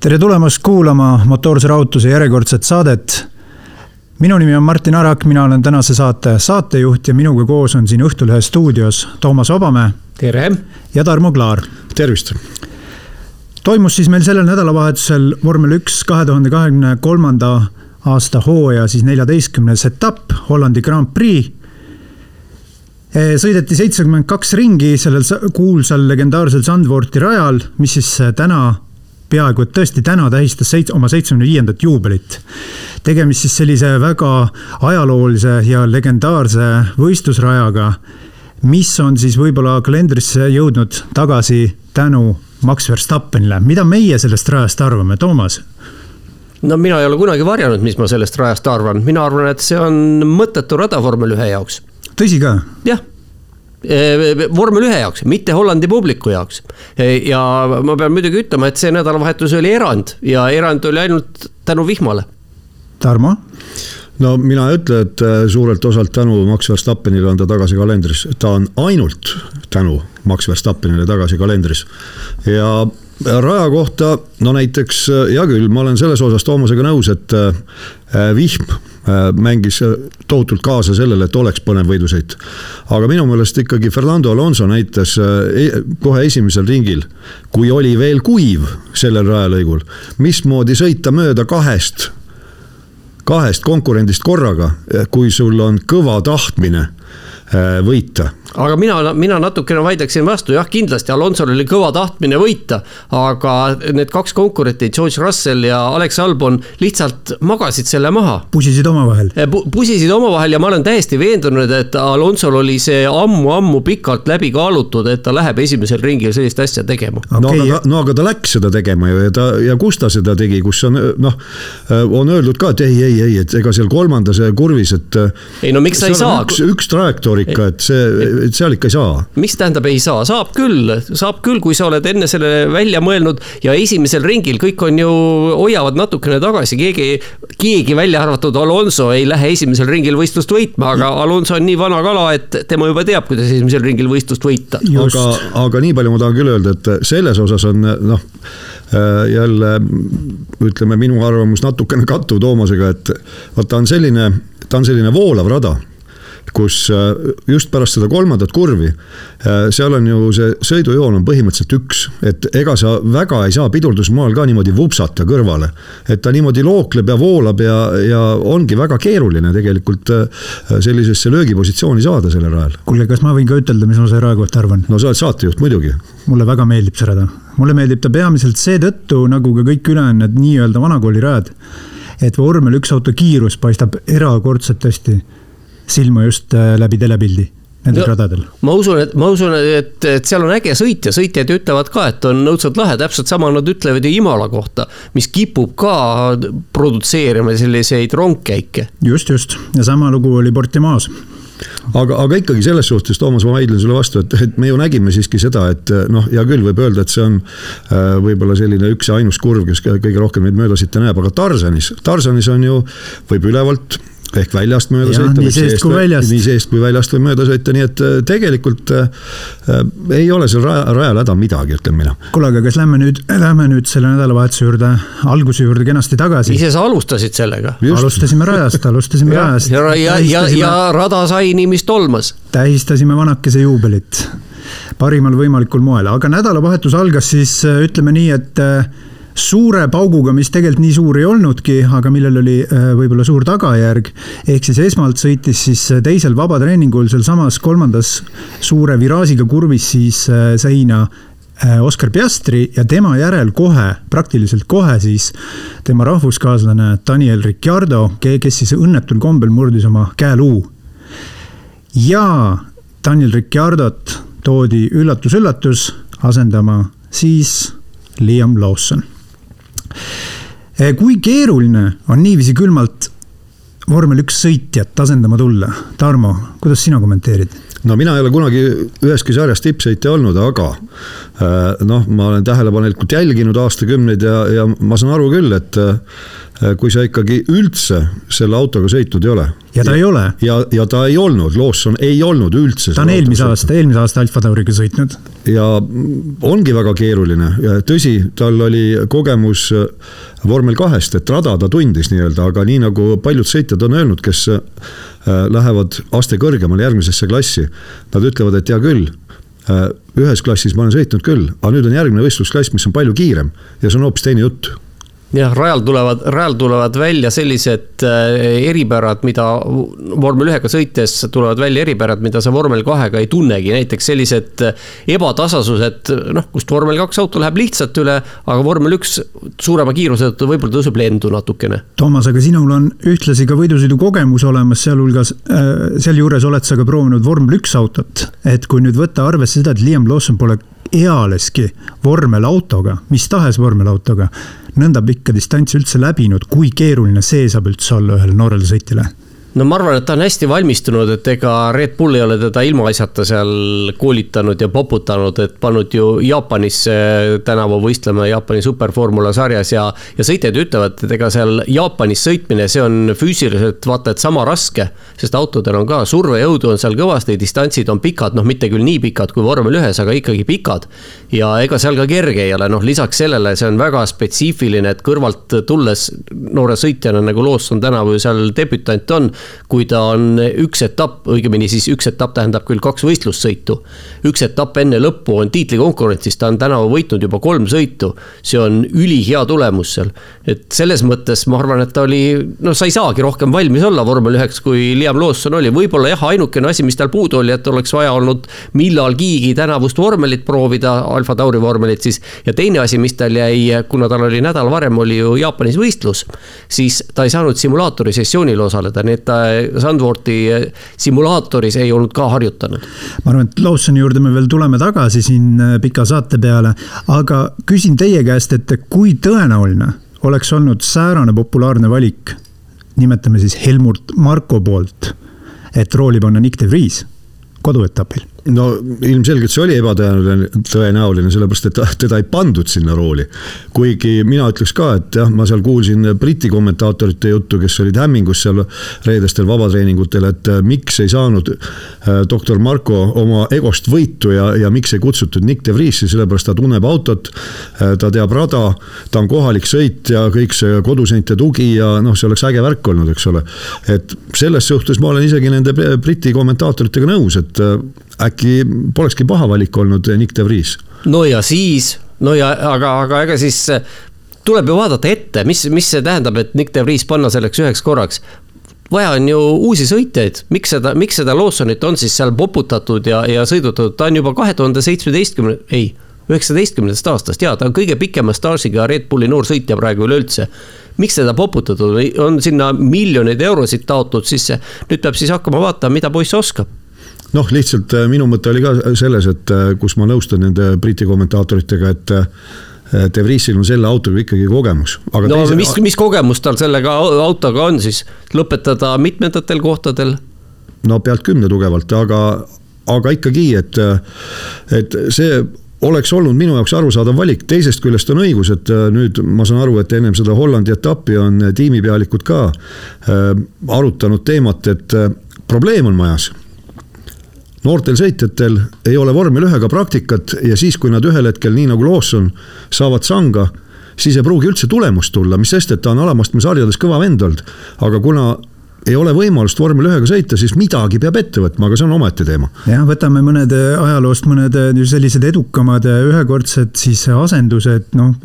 tere tulemast kuulama Motoorse rahutuse järjekordset saadet. Minu nimi on Martin Arak, mina olen tänase saate saatejuht ja minuga koos on siin Õhtulehe stuudios Toomas Vabamäe. tere! ja Tarmo Klaar. tervist! toimus siis meil sellel nädalavahetusel vormel üks kahe tuhande kahekümne kolmanda aasta hooaja siis neljateistkümnes etapp, Hollandi Grand Prix sõideti seitsekümmend kaks ringi sellel kuulsal legendaarsel Zandvoorti rajal, mis siis täna peaaegu et tõesti täna tähistas seit-, oma seitsmekümne viiendat juubelit. tegemist siis sellise väga ajaloolise ja legendaarse võistlusrajaga, mis on siis võib-olla kalendrisse jõudnud tagasi tänu Max Verstappenile. mida meie sellest rajast arvame, Toomas? no mina ei ole kunagi varjanud, mis ma sellest rajast arvan, mina arvan, et see on mõttetu rada vormel ühe jaoks. tõsi ka? jah vormel ühe jaoks, mitte Hollandi publiku jaoks. ja ma pean muidugi ütlema, et see nädalavahetus oli erand ja erand oli ainult tänu vihmale. Tarmo? no mina ei ütle, et äh, suurelt osalt tänu Max Verstappenile on ta tagasi kalendris, ta on ainult tänu Max Verstappenile tagasi kalendris. ja raja kohta, no näiteks äh, hea küll, ma olen selles osas Toomasega nõus, et äh, vihm mängis tohutult kaasa sellele, et oleks põnev võidusõit. aga minu meelest ikkagi Fernando Alonso näitas e-, kohe esimesel ringil, kui oli veel kuiv sellel rajalõigul, mismoodi sõita mööda kahest kahest konkurendist korraga, kui sul on kõva tahtmine äh, võita aga mina, mina natukene vaidleksin vastu, jah, kindlasti Alonsol oli kõva tahtmine võita, aga need kaks konkurenti, George Russell ja Alex Albon lihtsalt magasid selle maha. pusisid omavahel Pu. pusisid omavahel ja ma olen täiesti veendunud, et Alonsol oli see ammu-ammu pikalt läbi kaalutud, et ta läheb esimesel ringil sellist asja tegema okay.. no aga, no aga ta läks seda tegema ju ja ta ja kus ta seda tegi, kus on noh, on öeldud ka, et ei, ei, ei, et ega seal kolmandas kurvis, et. ei no miks sa ei saa. üks, üks trajektoor ikka, et see et seal ikka ei saa. mis tähendab ei saa, saab küll, saab küll, kui sa oled enne selle välja mõelnud ja esimesel ringil kõik on ju, hoiavad natukene tagasi, keegi, keegi välja arvatud Alonso ei lähe esimesel ringil võistlust võitma, aga Alonso on nii vana kala, et tema juba teab, kuidas esimesel ringil võistlust võita. aga, aga nii palju ma tahan küll öelda, et selles osas on noh äh, jälle ütleme, minu arvamus natukene kattub Toomasega, et vaata, on selline, ta on selline voolav rada kus äh, just pärast seda kolmandat kurvi, äh, seal on ju see sõidujoon on põhimõtteliselt üks, et ega sa väga ei saa pidurdusmaal ka niimoodi vupsata kõrvale. et ta niimoodi lookleb ja voolab ja, ja ongi väga keeruline tegelikult äh, sellisesse löögipositsiooni saada sellel rajal. kuule, kas ma võin ka ütelda, mis ma selle raja kohta arvan? no sa oled saatejuht muidugi. mulle väga meeldib see rada, mulle meeldib ta peamiselt seetõttu, nagu ka kõik ülejäänud nii-öelda vanakooli rajad, et vormel üks auto kiirus paistab erakordselt hästi silma just äh, läbi telepildi nendel no, radadel. ma usun, et ma usun, et, et seal on äge sõit ja sõitjad ütlevad ka, et on õudselt lahe, täpselt sama nad ütlevad ju Imola kohta, mis kipub ka produtseerima selliseid rongkäike. just, just ja sama lugu oli Portimaos aga, aga ikkagi selles suhtes, Toomas, ma vaidlen sulle vastu, et, et me ju nägime siiski seda, et noh, hea küll, võib öelda, et see on äh, võib-olla selline üks ja ainus kurv, kes kõige rohkem neid möödasitte näeb, aga Tarsanis, Tarsanis on ju, võib ülevalt ehk väljast mööda ja, sõita. nii seest kui väljast. nii seest kui väljast võib mööda sõita, nii et äh, tegelikult äh, äh, ei ole seal raja, rajal häda midagi, ütlen mina. kuule, aga kas lähme nüüd, lähme nüüd selle nädalavahetuse juurde, alguse juurde kenasti tagasi. ise sa alustasid sellega. alustasime rajast, alustasime ja, rajast. ja, ja, ja, ja rada sai nii, mis tolmas. tähistasime vanakese juubelit parimal võimalikul moel, aga nädalavahetus algas siis ütleme nii, et suure pauguga, mis tegelikult nii suur ei olnudki, aga millel oli äh, võib-olla suur tagajärg. ehk siis esmalt sõitis siis äh, teisel vabatreeningul sealsamas kolmandas suure viraažiga kurvis siis äh, seina Oskar Piastri ja tema järel kohe, praktiliselt kohe siis tema rahvuskaaslane Daniel Ricciardo, kes siis õnnetul kombel murdis oma käeluu. ja Daniel Ricciardot toodi üllatus-üllatus asendama siis Liam Lawson kui keeruline on niiviisi külmalt vormel üks sõitjat asendama tulla. Tarmo, kuidas sina kommenteerid? No mina ei ole kunagi üheski sarjas tippsõitja olnud, aga äh, noh, ma olen tähelepanelikult jälginud aastakümneid ja, ja ma saan aru küll, et äh, kui sa ikkagi üldse selle autoga sõitnud ei ole. ja ta ja, ei ole. ja, ja ta ei olnud, Lawson ei olnud üldse. ta on eelmise aasta, eelmise aasta Alfa Tauriga sõitnud. ja ongi väga keeruline, tõsi, tal oli kogemus äh, vormel kahest, et rada ta tundis nii-öelda, aga nii nagu paljud sõitjad on öelnud, kes lähevad aste kõrgemale järgmisesse klassi. Nad ütlevad, et hea küll, äh, ühes klassis ma olen sõitnud küll, aga nüüd on järgmine võistlusklass, mis on palju kiirem ja see on hoopis teine jutt jah, rajal tulevad, rajal tulevad välja sellised äh, eripärad, mida vormel ühega sõites tulevad välja eripärad, mida sa vormel kahega ei tunnegi, näiteks sellised äh, ebatasasused, noh, kust vormel kaks auto läheb lihtsalt üle, aga vormel üks suurema kiiruse tõttu võib-olla tõuseb lendu natukene. Toomas, aga sinul on ühtlasi ka võidusõidu kogemus olemas, sealhulgas äh, sealjuures oled sa ka proovinud vormel üks autot, et kui nüüd võtta arvesse seda, et Liam Lawson pole ealeski vormelautoga, mis tahes vormelautoga nõnda pikka distantsi üldse läbinud, kui keeruline see saab üldse olla ühele noorele sõitjale no ma arvan, et ta on hästi valmistunud, et ega Red Bull ei ole teda ilmaasjata seal koolitanud ja poputanud, et pannud ju Jaapanisse tänavu võistlema Jaapani superformula sarjas ja. ja sõitjad ütlevad, et ega seal Jaapanis sõitmine, see on füüsiliselt vaata et sama raske. sest autodel on ka survejõudu on seal kõvasti, distantsid on pikad, noh, mitte küll nii pikad kui vormel ühes, aga ikkagi pikad. ja ega seal ka kerge ei ole, noh, lisaks sellele see on väga spetsiifiline, et kõrvalt tulles noore sõitjana nagu Lawson tänavu seal debütant on kui ta on üks etapp, õigemini siis üks etapp tähendab küll kaks võistlussõitu. üks etapp enne lõppu on tiitlikonkurentsis, ta on tänavu võitnud juba kolm sõitu. see on ülihea tulemus seal. et selles mõttes ma arvan, et ta oli, no sa ei saagi rohkem valmis olla vormel üheks, kui Liam Lawson oli. võib-olla jah, ainukene asi, mis tal puudu oli, et oleks vaja olnud millalgigi tänavust vormelit proovida, Alfa Tauri vormelit siis. ja teine asi, mis tal jäi, kuna tal oli nädal varem oli ju Jaapanis võistlus, siis ta ei saanud simulaatori sessioonil osaleda, nii et ta Sandvorti simulaatoris ei olnud ka harjutanud. ma arvan, et Lawsoni juurde me veel tuleme tagasi siin äh, pika saate peale, aga küsin teie käest, et kui tõenäoline oleks olnud säärane populaarne valik, nimetame siis Helmut Marko poolt, et rooli panna Nick de Vries koduetapil no ilmselgelt see oli ebatõenäoline, tõenäoline, sellepärast et teda ei pandud sinna rooli. kuigi mina ütleks ka, et jah, ma seal kuulsin Briti kommentaatorite juttu, kes olid hämmingus seal reedestel vabatreeningutel, et äh, miks ei saanud äh, doktor Marko oma egost võitu ja, ja miks ei kutsutud Nick de Vriesi, sellepärast ta tunneb autot. Äh, ta teab rada, ta on kohalik sõitja, kõik see koduseinte tugi ja noh, see oleks äge värk olnud, eks ole. et selles suhtes ma olen isegi nende Briti kommentaatoritega nõus, et äkki polekski paha valik olnud Nick de Vries? no ja siis, no ja aga, aga ega siis äh, tuleb ju vaadata ette, mis, mis see tähendab, et Nick de Vries panna selleks üheks korraks vaja on ju uusi sõitjaid, miks seda, miks seda Lawsonit on siis seal poputatud ja, ja sõidutatud, ta on juba kahe tuhande seitsmeteistkümne, ei, üheksateistkümnendast aastast ja ta on kõige pikema staažiga Red Bulli noorsõitja praegu üleüldse. miks teda poputatud, on sinna miljoneid eurosid taotud sisse, nüüd peab siis hakkama vaatama, mida poiss oskab noh, lihtsalt äh, minu mõte oli ka selles, et äh, kus ma nõustun nende Briti kommentaatoritega, et äh, De Vriesil on selle autoga ikkagi kogemus. no teise... mis, mis kogemus tal sellega autoga on siis, lõpetada mitmendatel kohtadel? no pealt kümne tugevalt, aga, aga ikkagi, et, et see oleks olnud minu jaoks arusaadav valik, teisest küljest on õigus, et nüüd ma saan aru, et ennem seda Hollandi etappi on tiimipealikud ka äh, arutanud teemat, et äh, probleem on majas noortel sõitjatel ei ole vormel ühega praktikat ja siis, kui nad ühel hetkel, nii nagu Lawson, saavad sanga, siis ei pruugi üldse tulemust tulla, mis sest, et ta on alamastme sarjades kõva vend olnud. aga kuna ei ole võimalust vormel ühega sõita, siis midagi peab ette võtma, aga see on omaette teema. jah, võtame mõned äh, ajaloost mõned äh, sellised edukamad äh, ühekordsed siis asendused, noh.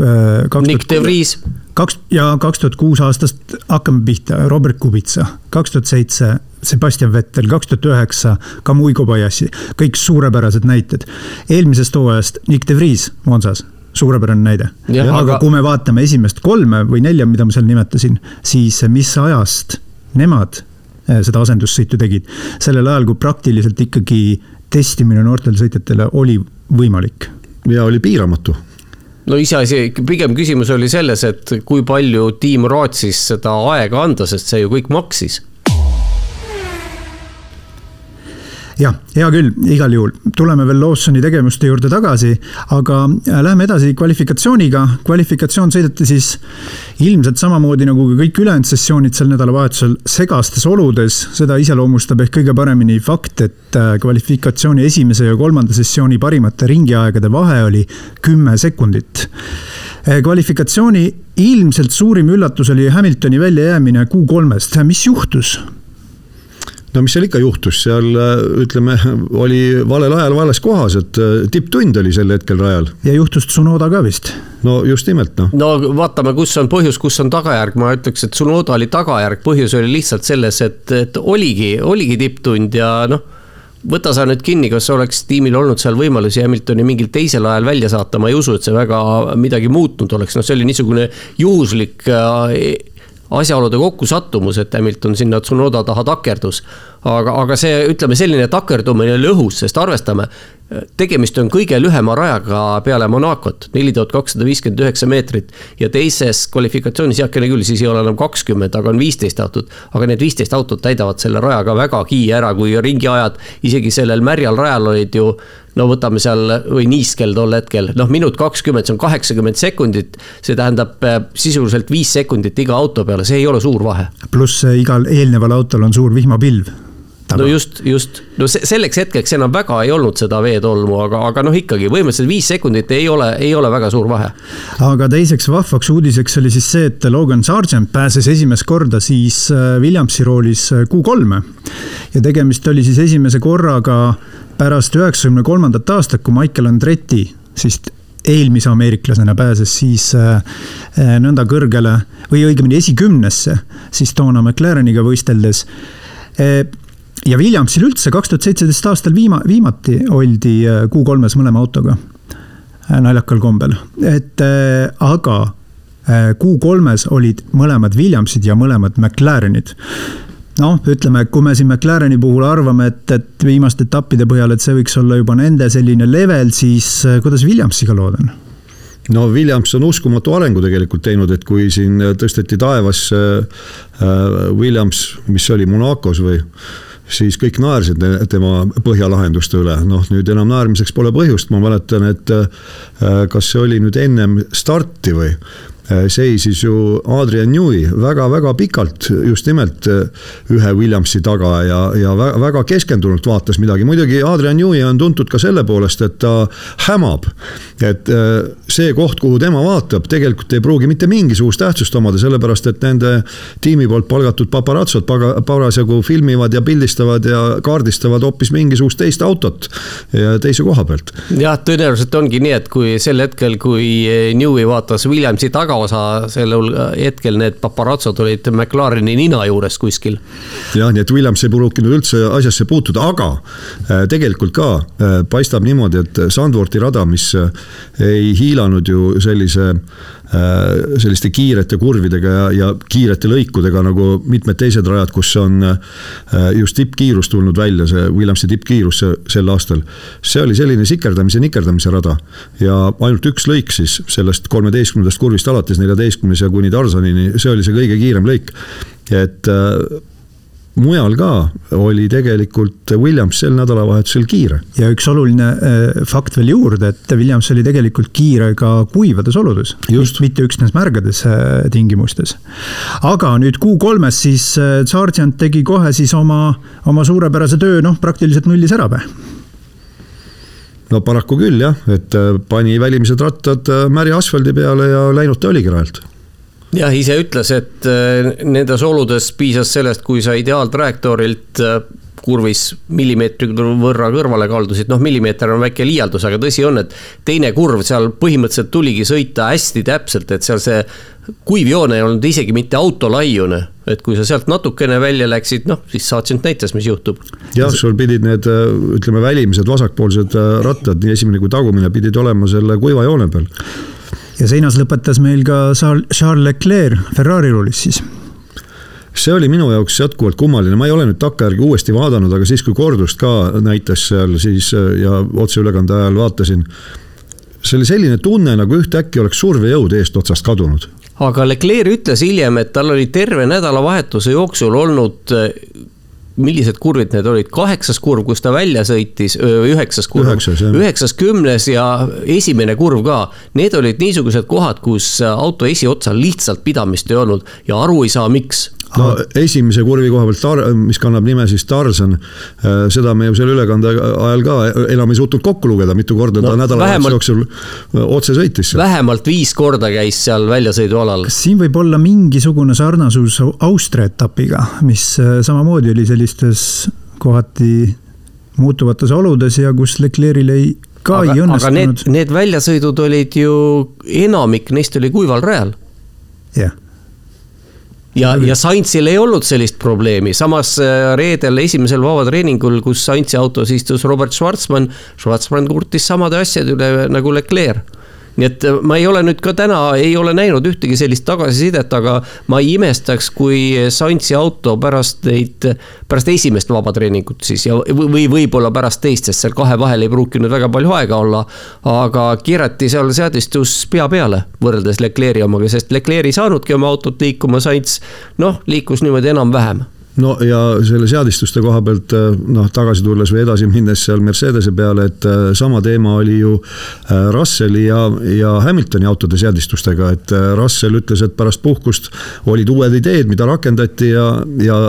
Nick de Vries. Kaks ja kaks tuhat kuus aastast hakkame pihta, Robert Kubica, kaks tuhat seitse Sebastian Vettel, kaks tuhat üheksa Kamui Kobayashi, kõik suurepärased näited. eelmisest hooajast Nick de Vries Monsas suurepärane näide. aga, aga kui me vaatame esimest kolme või nelja, mida ma seal nimetasin, siis mis ajast nemad eh, seda asendussõitu tegid, sellel ajal, kui praktiliselt ikkagi testimine noortele sõitjatele oli võimalik. ja oli piiramatu no iseasi, pigem küsimus oli selles, et kui palju tiim raatsis seda aega anda, sest see ju kõik maksis jah, hea küll, igal juhul, tuleme veel Lawsoni tegevuste juurde tagasi, aga äh, lähme edasi kvalifikatsiooniga. kvalifikatsioon sõideti siis ilmselt samamoodi nagu ka kõik ülejäänud sessioonid sel nädalavahetusel segastes oludes. seda iseloomustab ehk kõige paremini fakt, et äh, kvalifikatsiooni esimese ja kolmanda sessiooni parimate ringiaegade vahe oli kümme sekundit äh, kvalifikatsiooni ilmselt suurim üllatus oli Hamiltoni väljajäämine Q3-st, mis juhtus? No mis seal ikka juhtus, seal ütleme, oli valel ajal vales kohas, et äh, tipptund oli sel hetkel rajal. ja juhtus Tsunoda ka vist. no just nimelt noh. no vaatame, kus on põhjus, kus on tagajärg, ma ütleks, et Tsunoda oli tagajärg, põhjus oli lihtsalt selles, et, et oligi, oligi tipptund ja noh võta sa nüüd kinni, kas oleks tiimil olnud seal võimalusi Hamiltoni mingil teisel ajal välja saata, ma ei usu, et see väga midagi muutnud oleks, noh, see oli niisugune juhuslik äh, asjaolude kokkusattumus, et Hamilton sinna Tsunoda taha takerdus. aga, aga see, ütleme selline takerdumine oli õhus, sest arvestame, tegemist on kõige lühema rajaga peale Monacot, neli tuhat kakssada viiskümmend üheksa meetrit. ja teises kvalifikatsioonis, heakene küll, siis ei ole enam kakskümmend, aga on viisteist autot. aga need viisteist autot täidavad selle rajaga väga kiie ära, kui ringiajad isegi sellel märjal rajal olid ju no võtame seal või niiskel tol hetkel, noh, minut kakskümmend, see on kaheksakümmend sekundit. see tähendab äh, sisuliselt viis sekundit iga auto peale, see ei ole suur vahe. pluss igal eelneval autol on suur vihmapilv Taga. no just, just, no selleks hetkeks enam väga ei olnud seda veetolmu, aga, aga noh, ikkagi põhimõtteliselt viis sekundit ei ole, ei ole väga suur vahe. aga teiseks vahvaks uudiseks oli siis see, et Logan Sargent pääses esimest korda siis äh, Williamsi roolis äh, Q3-e. ja tegemist oli siis esimese korraga pärast üheksakümne kolmandat aastat, kui Michael Andretti siis eelmise ameeriklasena pääses siis äh, äh, nõnda kõrgele või õigemini esikümnesse, siis toona McLareniga võisteldes. Äh,. ja Williamsil üldse kaks tuhat seitseteist aastal viima-, viimati oldi äh, Q3-s mõlema autoga. Naljakal kombel, et äh, aga Q3-s olid mõlemad Williamsid ja mõlemad McLarenid noh, ütleme, kui me siin McLareni puhul arvame, et, et viimaste etappide põhjal, et see võiks olla juba nende selline level, siis äh, kuidas Williamsiga lood on? no Williams on uskumatu arengu tegelikult teinud, et kui siin tõsteti taevasse äh, Williams, mis oli Monacos või siis kõik naersid tema põhjalahenduste üle, noh nüüd enam naermiseks pole põhjust, ma mäletan, et kas see oli nüüd ennem starti või seisis ju Adrian Newey väga-väga pikalt just nimelt äh, ühe Williamsi taga ja, ja väga keskendunult vaatas midagi. muidugi Adrian Newey on tuntud ka selle poolest, et ta hämab. et äh, see koht, kuhu tema vaatab, tegelikult ei pruugi mitte mingisugust tähtsust omada, sellepärast et nende tiimi poolt palgatud paparatsod parasjagu filmivad ja pildistavad ja kaardistavad hoopis mingisugust teist autot teise koha pealt. jah, tõenäoliselt ongi nii, et kui sel hetkel, kui Newey vaatas Williamsi taga, tagaosa sellel hetkel need paparatsod olid McLareni nina juures kuskil. jah, nii et Williams ei pruukinud üldse asjasse puutuda, aga äh, tegelikult ka äh, paistab niimoodi, et Sandvorti rada, mis äh, ei hiilanud ju sellise Äh, selliste kiirete kurvidega ja, ja kiirete lõikudega nagu mitmed teised rajad, kus on äh, just tippkiirus tulnud välja, see Williamsi tippkiirus sel aastal. see oli selline sikerdamise, nikerdamise rada ja ainult üks lõik siis sellest kolmeteistkümnendast kurvist alates neljateistkümnes ja kuni Tarzanini, see oli see kõige kiirem lõik. et äh, mujal ka oli tegelikult Williams sel nädalavahetusel kiire. ja üks oluline äh, fakt veel juurde, et Williams oli tegelikult kiire ka kuivades oludes, mitte üksnes märgades äh, tingimustes. aga nüüd Q3-s siis äh, Sargent tegi kohe siis oma, oma suurepärase töö, noh, praktiliselt nullis ära või? no paraku küll jah, et pani välimised rattad märja asfaldi peale ja läinud ta oligi rajalt jah, ise ütles, et äh, nendes oludes piisas sellest, kui sa ideaaltrajektoorilt äh, kurvis millimeetri võrra kõrvale kaldusid, noh, millimeeter on väike liialdus, aga tõsi on, et teine kurv seal põhimõtteliselt tuligi sõita hästi täpselt, et seal see kuivjoon ei olnud isegi mitte autolaiune, et kui sa sealt natukene välja läksid, noh, siis Sargent näitas, mis juhtub. jah, sul pidid need, äh, ütleme, välimised vasakpoolsed rattad, nii esimene kui tagumine, pidid olema selle kuiva joone peal ja seinas lõpetas meil ka Charles Leclerc Ferrari roolis siis see oli minu jaoks jätkuvalt kummaline, ma ei ole nüüd takkajärgi uuesti vaadanud, aga siis, kui kordust ka näitas seal siis ja otseülekande ajal vaatasin. see oli selline tunne, nagu ühtäkki oleks survejõud eestotsast kadunud. aga Leclerc ütles hiljem, et tal oli terve nädalavahetuse jooksul olnud millised kurvid need olid, kaheksas kurv, kus ta välja sõitis, üheksas kurv, üheksas, kümnes ja esimene kurv ka. Need olid niisugused kohad, kus auto esiotsal lihtsalt pidamist ei olnud ja aru ei saa, miks no esimese kurvi koha pealt, Tar-, mis kannab nime siis Tarzan, äh, seda me ju seal ülekande ajal ka enam ei suutnud kokku lugeda, mitu korda no, ta nädalavahetuse jooksul äh, otse sõitis. vähemalt viis korda käis seal väljasõidualal. kas siin võib olla mingisugune sarnasus Austria etapiga, mis äh, samamoodi oli sellistes kohati muutuvates oludes ja kus Leclerc'il ei ka aga, ei õnnestunud. Need, need väljasõidud olid ju, enamik neist oli kuival rajal. jah yeah ja, ja Sainzil ei olnud sellist probleemi, samas äh, reedel esimesel vabatreeningul, kus Sainzi autos istus Robert Schwarzmann, Schwarzmann kurtis samade asjade üle nagu Leclerc nii et äh, ma ei ole nüüd ka täna, ei ole näinud ühtegi sellist tagasisidet, aga ma ei imestaks, kui Saintsi auto pärast neid, pärast esimest vabatreeningut siis ja, või võib-olla pärast teist, sest seal kahe vahel ei pruukinud väga palju aega olla. aga keerati seal seadistus pea peale võrreldes Leclerc'i omaga, sest Leclerc ei saanudki oma autot liikuma, Saints noh, liikus niimoodi enam-vähem no ja selle seadistuste koha pealt äh, noh, tagasi tulles või edasi minnes seal Mercedese peale, et äh, sama teema oli ju äh, Russelli ja, ja Hamiltoni autode seadistustega, et Russell ütles, et pärast puhkust olid uued ideed, mida rakendati ja, ja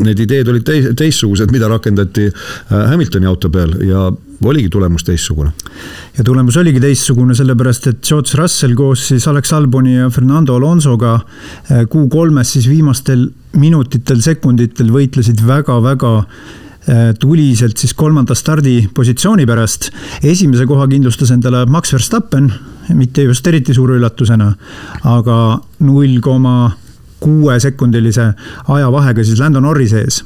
need ideed olid teis, teistsugused, mida rakendati Hamiltoni auto peal ja oligi tulemus teistsugune. ja tulemus oligi teistsugune, sellepärast et George Russell koos siis Alex Alboni ja Fernando Alonsoga Q3-s siis viimastel minutitel, sekunditel võitlesid väga-väga äh, tuliselt siis kolmanda stardipositsiooni pärast. esimese koha kindlustas endale Max Verstappen, mitte just eriti suure üllatusena, aga null koma kuue sekundilise ajavahega siis Lando Norrise ees.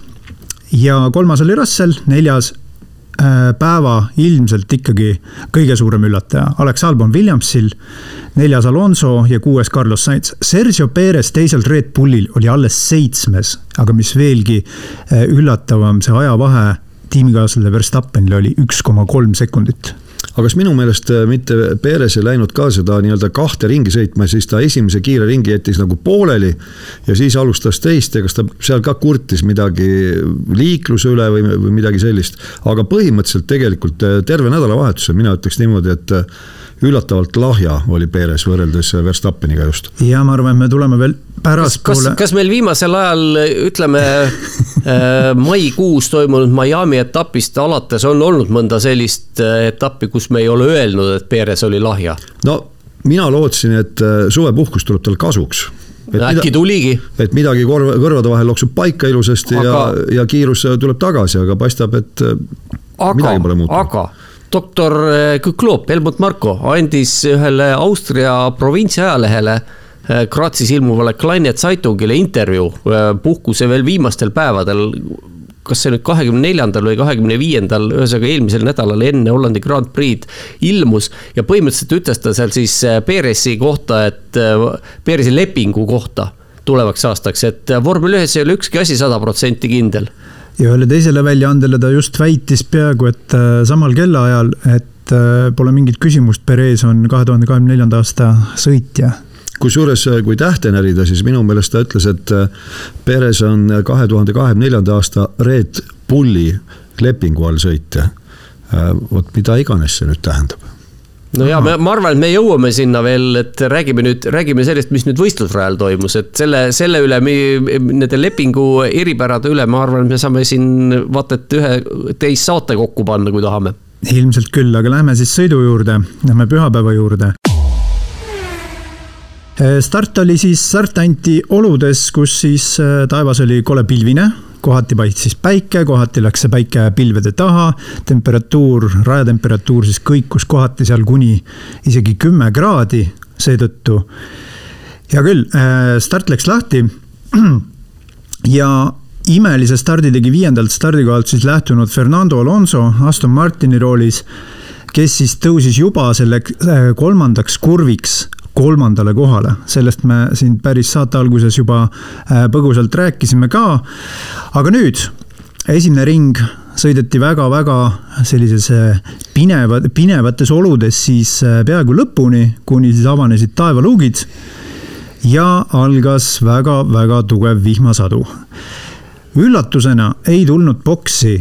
ja kolmas oli Russell, neljas päeva ilmselt ikkagi kõige suurem üllataja, Alex Albon Williamsil, neljas Alonso ja kuues Carlos Sainz. Sergio Perez teisel Red Bullil oli alles seitsmes, aga mis veelgi äh, üllatavam, see ajavahe tiimikaaslasele Verstappenile oli üks koma kolm sekundit aga kas minu meelest äh, mitte Perez ei läinud ka seda nii-öelda kahte ringi sõitma, siis ta esimese kiire ringi jättis nagu pooleli. ja siis alustas teist ja kas ta seal ka kurtis midagi liikluse üle või, või midagi sellist. aga põhimõtteliselt tegelikult äh, terve nädalavahetuse mina ütleks niimoodi, et äh, üllatavalt lahja oli Perez võrreldes Verstappeniga just. ja ma arvan, et me tuleme veel pärastpoole. kas, kas meil viimasel ajal, ütleme äh, maikuus toimunud Miami etapist alates on olnud mõnda sellist äh, etappi, kus me ei ole öelnud, et Perez oli lahja? no mina lootsin, et äh, suvepuhkus tuleb tal kasuks et äkki tuligi. et midagi korv, kõrvade vahel loksub paika ilusasti aga, ja, ja kiirus tuleb tagasi, aga paistab, et aga, midagi pole muutunud. aga doktor eh, Küklop, Helmut Marko andis ühele Austria provintsi ajalehele eh, Grazis ilmuvale Kleine Zeitungile intervjuu eh, puhkuse veel viimastel päevadel. kas see nüüd kahekümne neljandal või kahekümne viiendal, ühesõnaga eelmisel nädalal enne Hollandi Grand Prix'd ilmus. ja põhimõtteliselt ütles ta seal siis Perezi kohta, et Perezi lepingu kohta tulevaks aastaks, et vormel ühes ei ole ükski asi sada protsenti kindel ja ühele teisele väljaandele ta just väitis peaaegu et äh, samal kellaajal, et äh, pole mingit küsimust, Perez on kahe tuhande kahekümne neljanda aasta sõitja kusjuures, äh, kui tähte närida, siis minu meelest ta ütles, et Perez on kahe tuhande kahekümne neljanda aasta Red Bulli lepingu all sõitja. vot mida iganes see nüüd tähendab no ja ma, ma arvan, et me jõuame sinna veel, et räägime nüüd, räägime sellest, mis nüüd võistlusrajal toimus, et selle, selle üle, nende lepingu eripärade üle, ma arvan, et me saame siin vaata et ühe teist saate kokku panna, kui tahame. ilmselt küll, aga lähme siis sõidu juurde, lähme pühapäeva juurde. Start oli siis, start anti oludes, kus siis äh, taevas oli kole pilvine kohati paistis päike, kohati läks see päike pilvede taha, temperatuur, rajatemperatuur siis kõikus kohati seal kuni isegi kümme kraadi seetõttu. hea küll, äh, start läks lahti ja imelise stardi tegi viiendalt stardikohalt siis lähtunud Fernando Alonso Aston Martini roolis, kes siis tõusis juba selle äh, kolmandaks kurviks kolmandale kohale, sellest me siin päris saate alguses juba äh, põgusalt rääkisime ka. aga nüüd, esimene ring sõideti väga-väga sellises pineva, pinevates oludes siis äh, peaaegu lõpuni, kuni siis avanesid taevaluugid. ja algas väga-väga tugev vihmasadu üllatusena ei tulnud boksi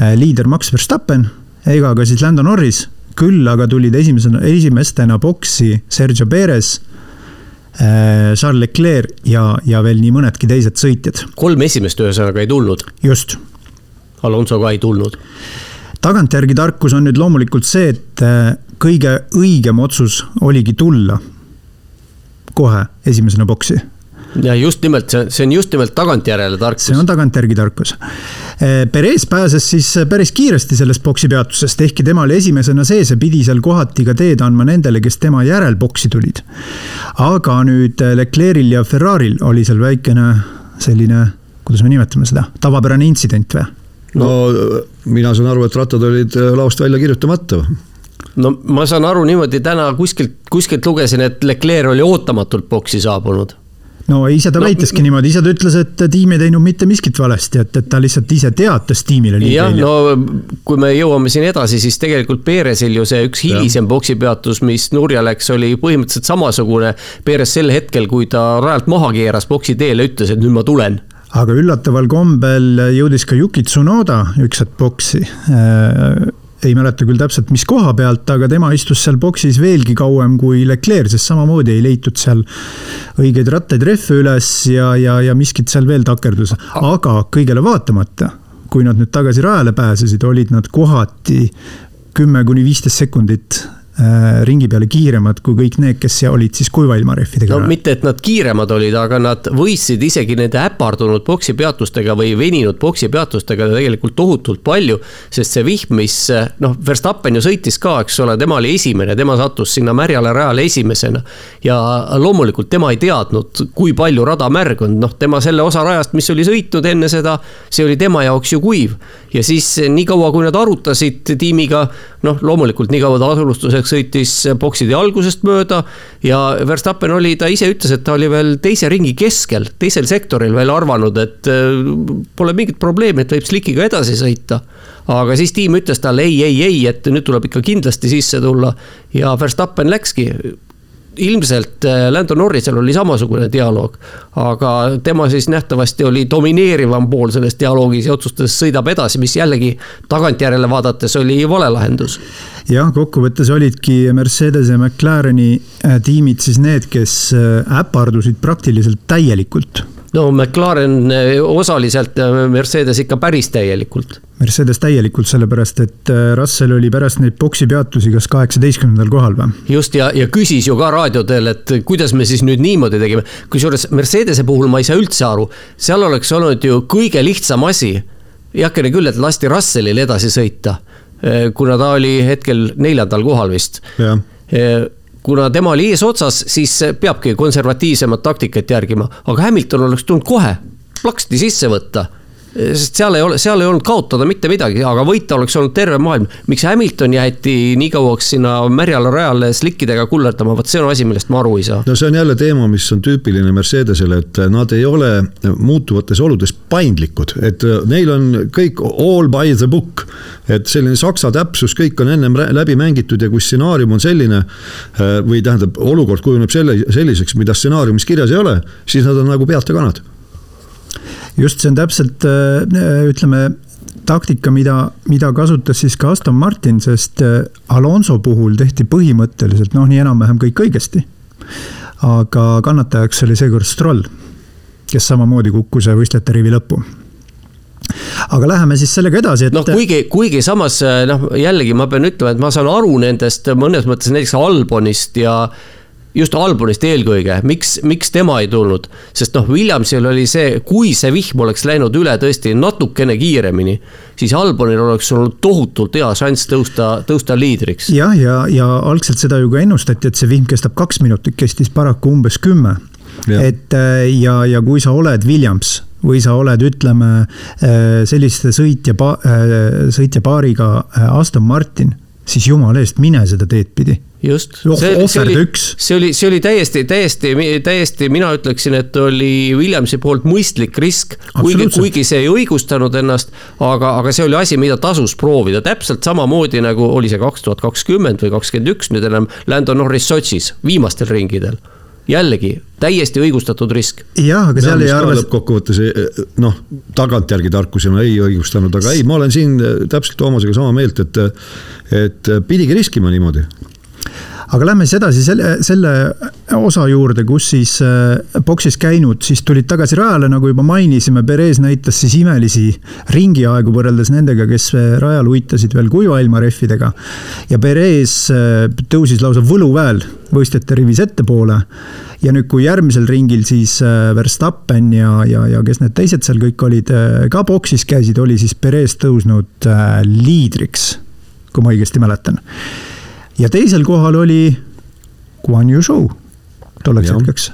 äh, liider Max Verstappen ega ka siis Lando Norris, küll aga tulid esimesena, esimestena boksi Sergio Perez äh, Charles Leclerc ja, ja veel nii mõnedki teised sõitjad. kolm esimest ühesõnaga ei tulnud. just. Alonso ka ei tulnud. tagantjärgi tarkus on nüüd loomulikult see, et äh, kõige õigem otsus oligi tulla kohe esimesena boksi ja just nimelt, see, see on just nimelt tagantjärele tarkus. see on tagantjärgi tarkus. Eh, Perez pääses siis päris kiiresti sellest boksi peatusest, ehkki tema oli esimesena sees ja pidi seal kohati ka teed andma nendele, kes tema järel boksi tulid. aga nüüd Leclerc'il ja Ferrari'l oli seal väikene selline, kuidas me nimetame seda, tavapärane intsident või? no mina saan aru, et rattad olid laost välja kirjutamata no ma saan aru niimoodi, täna kuskilt, kuskilt lugesin, et Leclerc oli ootamatult boksi saabunud no ise ta no, väiteski niimoodi, ise ta ütles, et tiim ei teinud mitte miskit valesti, et, et ta lihtsalt ise teatas tiimile. jah, no kui me jõuame siin edasi, siis tegelikult Perezil ju see üks hilisem boksipeatus, mis nurja läks, oli põhimõtteliselt samasugune. Perez sel hetkel, kui ta rajalt maha keeras boksi teele, ütles, et nüüd ma tulen aga üllataval kombel jõudis ka Yuki Tsunoda üks hetk boksi ei mäleta küll täpselt, mis koha pealt, aga tema istus seal boksis veelgi kauem kui Leclerc, sest samamoodi ei leitud seal õigeid rattaid rehve üles ja, ja, ja miskit seal veel takerdus. aga kõigele vaatamata, kui nad nüüd tagasi rajale pääsesid, olid nad kohati kümme kuni viisteist sekundit ringi peale kiiremad kui kõik need, kes olid siis kuiva ilma rehvidega. no mitte, et nad kiiremad olid, aga nad võistsid isegi nende äpardunud boksipeatustega või veninud boksipeatustega tegelikult tohutult palju. sest see vihm, mis noh, Verstappen ju sõitis ka, eks ole, tema oli esimene, tema sattus sinna märjale rajale esimesena. ja loomulikult tema ei teadnud, kui palju rada märg on, noh, tema selle osa rajast, mis oli sõitnud enne seda, see oli tema jaoks ju kuiv. Ja siis niikaua, kui nad arutasid tiimiga, noh, loomulikult niikaua ta alustuseks sõitis bokside algusest mööda ja Verstappen oli, ta ise ütles, et ta oli veel teise ringi keskel, teisel sektoril veel arvanud, et äh, pole mingit probleemi, et võib slikiga edasi sõita. aga siis tiim ütles talle ei, ei, ei, et nüüd tuleb ikka kindlasti sisse tulla ja Verstappen läkski ilmselt äh, Lando Norrisel oli samasugune dialoog. aga tema siis nähtavasti oli domineerivam pool selles dialoogis ja otsustas, sõidab edasi, mis jällegi tagantjärele vaadates oli vale lahendus. jah, kokkuvõttes olidki Mercedes ja McLareni äh, tiimid siis need, kes äh, äpardusid praktiliselt täielikult no McLaren eh, osaliselt, eh, Mercedes ikka päris täielikult. Mercedes täielikult, sellepärast et eh, Russell oli pärast neid boksipeatusi kas kaheksateistkümnendal kohal või? just ja, ja küsis ju ka raadiodel, et kuidas me siis nüüd niimoodi tegime. kusjuures Mercedese puhul ma ei saa üldse aru, seal oleks olnud ju kõige lihtsam asi. heakene küll, et lasti Russellil edasi sõita, kuna ta oli hetkel neljandal kohal vist kuna tema oli eesotsas, siis peabki konservatiivsemat taktikat järgima, aga Hamilton oleks tulnud kohe plaksti sisse võtta sest seal ei ole, seal ei olnud kaotada mitte midagi, aga võita oleks olnud terve maailm. miks Hamilton jäeti nii kauaks sinna märjale rajale slikkidega kullertama, vot see on asi, millest ma aru ei saa. no see on jälle teema, mis on tüüpiline Mercedesele, et nad ei ole muutuvates oludes paindlikud, et neil on kõik all by the book. et selline saksa täpsus, kõik on ennem läbi mängitud ja kui stsenaarium on selline või tähendab, olukord kujuneb selle, selliseks, mida stsenaariumis kirjas ei ole, siis nad on nagu peata kanad just see on täpselt äh, ütleme taktika, mida, mida kasutas siis ka Aston Martin, sest äh, Alonso puhul tehti põhimõtteliselt noh, nii enam-vähem kõik õigesti. aga kannatajaks oli seekord Stroll, kes samamoodi kukkus võistlejate rivi lõppu aga läheme siis sellega edasi, et. noh, kuigi, kuigi samas noh, jällegi ma pean ütlema, et ma saan aru nendest mõnes mõttes näiteks Albonist ja just Albonist eelkõige, miks, miks tema ei tulnud? sest noh, Williamsil oli see, kui see vihm oleks läinud üle tõesti natukene kiiremini, siis Albonil oleks olnud tohutult hea šanss tõusta, tõusta liidriks. jah, ja, ja, ja algselt seda ju ka ennustati, et see vihm kestab kaks minutit, kestis paraku umbes kümme. et äh, ja, ja kui sa oled Williams või sa oled, ütleme äh, selliste sõitja, äh, sõitjapaariga Aston Martin, siis jumala eest, mine seda teed pidi just. see, see oli, see oli, see oli täiesti, täiesti, täiesti, mina ütleksin, et oli Williamsi poolt mõistlik risk. kuigi, kuigi see ei õigustanud ennast, aga, aga see oli asi, mida tasus proovida, täpselt samamoodi nagu oli see kaks tuhat kakskümmend või kakskümmend üks nüüd enam Lando Norris Sotšis, viimastel ringidel jällegi täiesti õigustatud risk. jah, aga seal ei arvesta. lõppkokkuvõttes noh, tagantjärgi tarkusena ei õigustanud, aga ei, ma olen siin täpselt Toomasega sama meelt, et, et pidigi riskima niimoodi aga lähme siis edasi selle, selle osa juurde, kus siis äh, boksis käinud, siis tulid tagasi rajale, nagu juba mainisime, Perez näitas siis imelisi ringiaegu võrreldes nendega, kes äh, rajal uitasid veel kuiva ilma rehvidega. ja Perez äh, tõusis lausa võluväel võistjate rivis ettepoole. ja nüüd, kui järgmisel ringil siis Verstappen ja, ja, ja kes need teised seal kõik olid, ka boksis käisid, oli siis Perez tõusnud liidriks, kui ma õigesti mäletan ja teisel kohal oli Guan Yu Zhou tolleks hetkeks.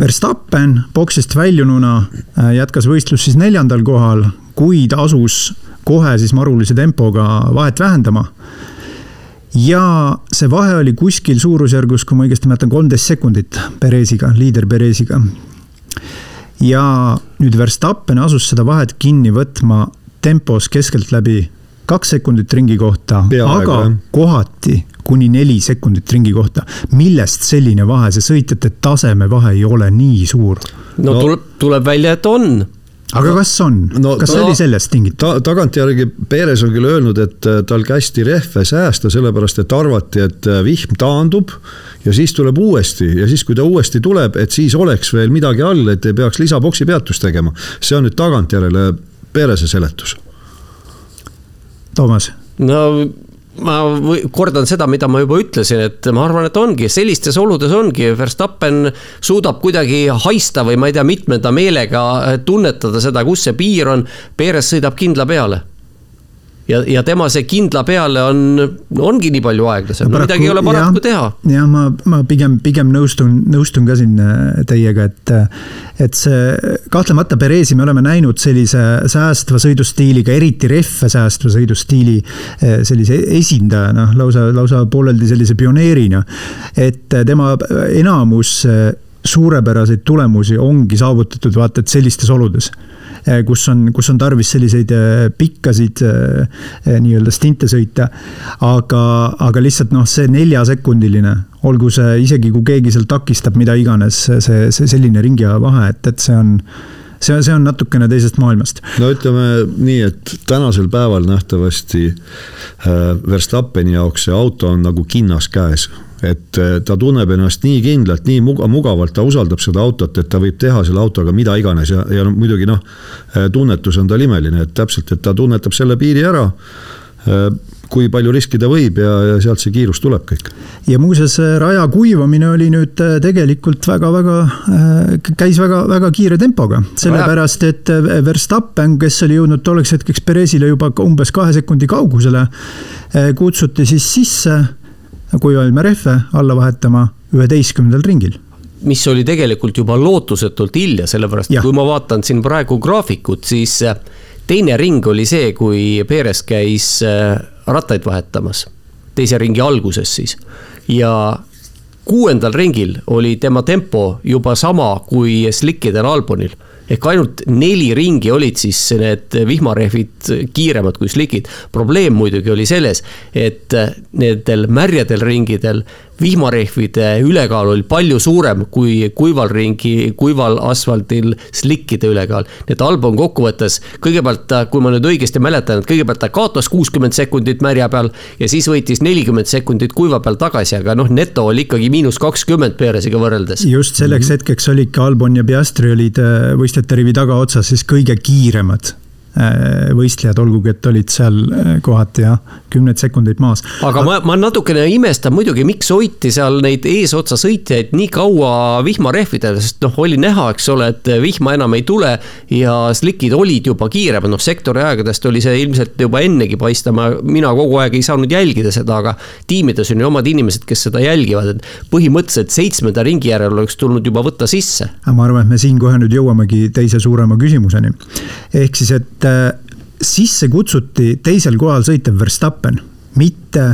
Verstappen boksist väljununa äh, jätkas võistlust siis neljandal kohal, kuid asus kohe siis marulise tempoga vahet vähendama. ja see vahe oli kuskil suurusjärgus, kui ma õigesti mäletan, kolmteist sekundit Peresiga, liider Peresiga. ja nüüd Verstappen asus seda vahet kinni võtma tempos keskeltläbi kaks sekundit ringi kohta, aga kohati kuni neli sekundit ringi kohta. millest selline vahe, see sõitjate taseme vahe ei ole nii suur? no, no tuleb, tuleb välja, et on aga kas on no,, kas ta, see oli sellest tingitud ta,? tagantjärgi Perez on küll öelnud, et äh, tal kästi rehve säästa, sellepärast et arvati, et äh, vihm taandub. ja siis tuleb uuesti ja siis, kui ta uuesti tuleb, et siis oleks veel midagi all, et ei peaks lisaboksi peatust tegema. see on nüüd tagantjärele Pereze seletus Toomas? no ma kordan seda, mida ma juba ütlesin, et ma arvan, et ongi sellistes oludes ongi, Verstappen suudab kuidagi haista või ma ei tea, mitmenda meelega tunnetada seda, kus see piir on. Perez sõidab kindla peale ja, ja tema see kindla peale on, ongi nii palju aeglasem no,, midagi ei ole paraku teha. jah, ma, ma pigem, pigem nõustun, nõustun ka siin äh, teiega, et, äh, et see kahtlemata Perezi me oleme näinud sellise säästva sõidustiiliga, eriti rehve säästva sõidustiili äh, sellise esindajana, lausa, lausa pooleldi sellise pioneerina. et tema enamus suurepäraseid tulemusi ongi saavutatud vaata et sellistes oludes kus on, kus on tarvis selliseid eh, pikkasid eh, nii-öelda stinte sõita. aga, aga lihtsalt noh, see neljasekundiline, olgu see isegi kui keegi seal takistab, mida iganes, see, see selline ringiaja vahe, et, et see on see, see on natukene teisest maailmast. no ütleme nii, et tänasel päeval nähtavasti Verstappeni jaoks see auto on nagu kinnas käes et eh, ta tunneb ennast nii kindlalt, nii mugavalt, ta usaldab seda autot, et ta võib teha selle autoga mida iganes ja, ja muidugi noh, eh, tunnetus on tal imeline, et täpselt, et ta tunnetab selle piiri ära eh, kui palju riskida võib ja, ja sealt see kiirus tuleb kõik. ja muuseas, raja kuivamine oli nüüd tegelikult väga-väga, käis väga-väga kiire tempoga, sellepärast et Verstappen, kes oli jõudnud tolleks hetkeks Perezile juba umbes kahe sekundi kaugusele, kutsuti siis sisse kuivalme rehve alla vahetama üheteistkümnendal ringil. Mis oli tegelikult juba lootusetult hilja, sellepärast et kui ma vaatan siin praegu graafikut, siis äh, teine ring oli see, kui Perez käis äh, rattaid vahetamas. teise ringi alguses siis. Ja kuuendal ringil oli tema tempo juba sama kui slikkidel Albonil ehk ainult neli ringi olid siis need vihmarehvid kiiremad kui slikid. probleem muidugi oli selles, et nendel märjadel ringidel vihmarehvide ülekaal oli palju suurem kui kuival ringi, kuival asfaldil slikkide ülekaal. nii et Albon kokkuvõttes kõigepealt, kui ma nüüd õigesti mäletan, et kõigepealt ta kaotas kuuskümmend sekundit märja peal ja siis võitis nelikümmend sekundit kuiva peal tagasi, aga noh, neto oli ikkagi miinus kakskümmend Peresiga võrreldes. just selleks mm -hmm. hetkeks olidki Albon ja Piastri olid äh, võistlejate rivi tagaotsas siis kõige kiiremad võistlejad, olgugi et olid seal äh, kohati jah, kümneid sekundeid maas. aga ma, ma natukene imestan muidugi, miks hoiti seal neid eesotsa sõitjaid nii kaua vihmarehvidel, sest noh, oli näha, eks ole, et vihma enam ei tule ja slikid olid juba kiiremad, noh sektori aegadest oli see ilmselt juba ennegi paista, ma, mina kogu aeg ei saanud jälgida seda, aga tiimides on ju omad inimesed, kes seda jälgivad, et põhimõtteliselt seitsmenda ringi järel oleks tulnud juba võtta sisse. ma arvan, et me siin kohe nüüd jõuamegi teise suurema küsimuseni. ehk siis, et et äh, sisse kutsuti teisel kohal sõitev Verstappen, mitte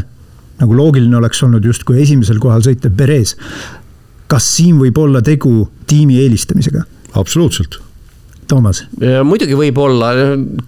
nagu loogiline oleks olnud justkui esimesel kohal sõitev Perez. kas siin võib olla tegu tiimi eelistamisega? absoluutselt Toomas? muidugi võib olla,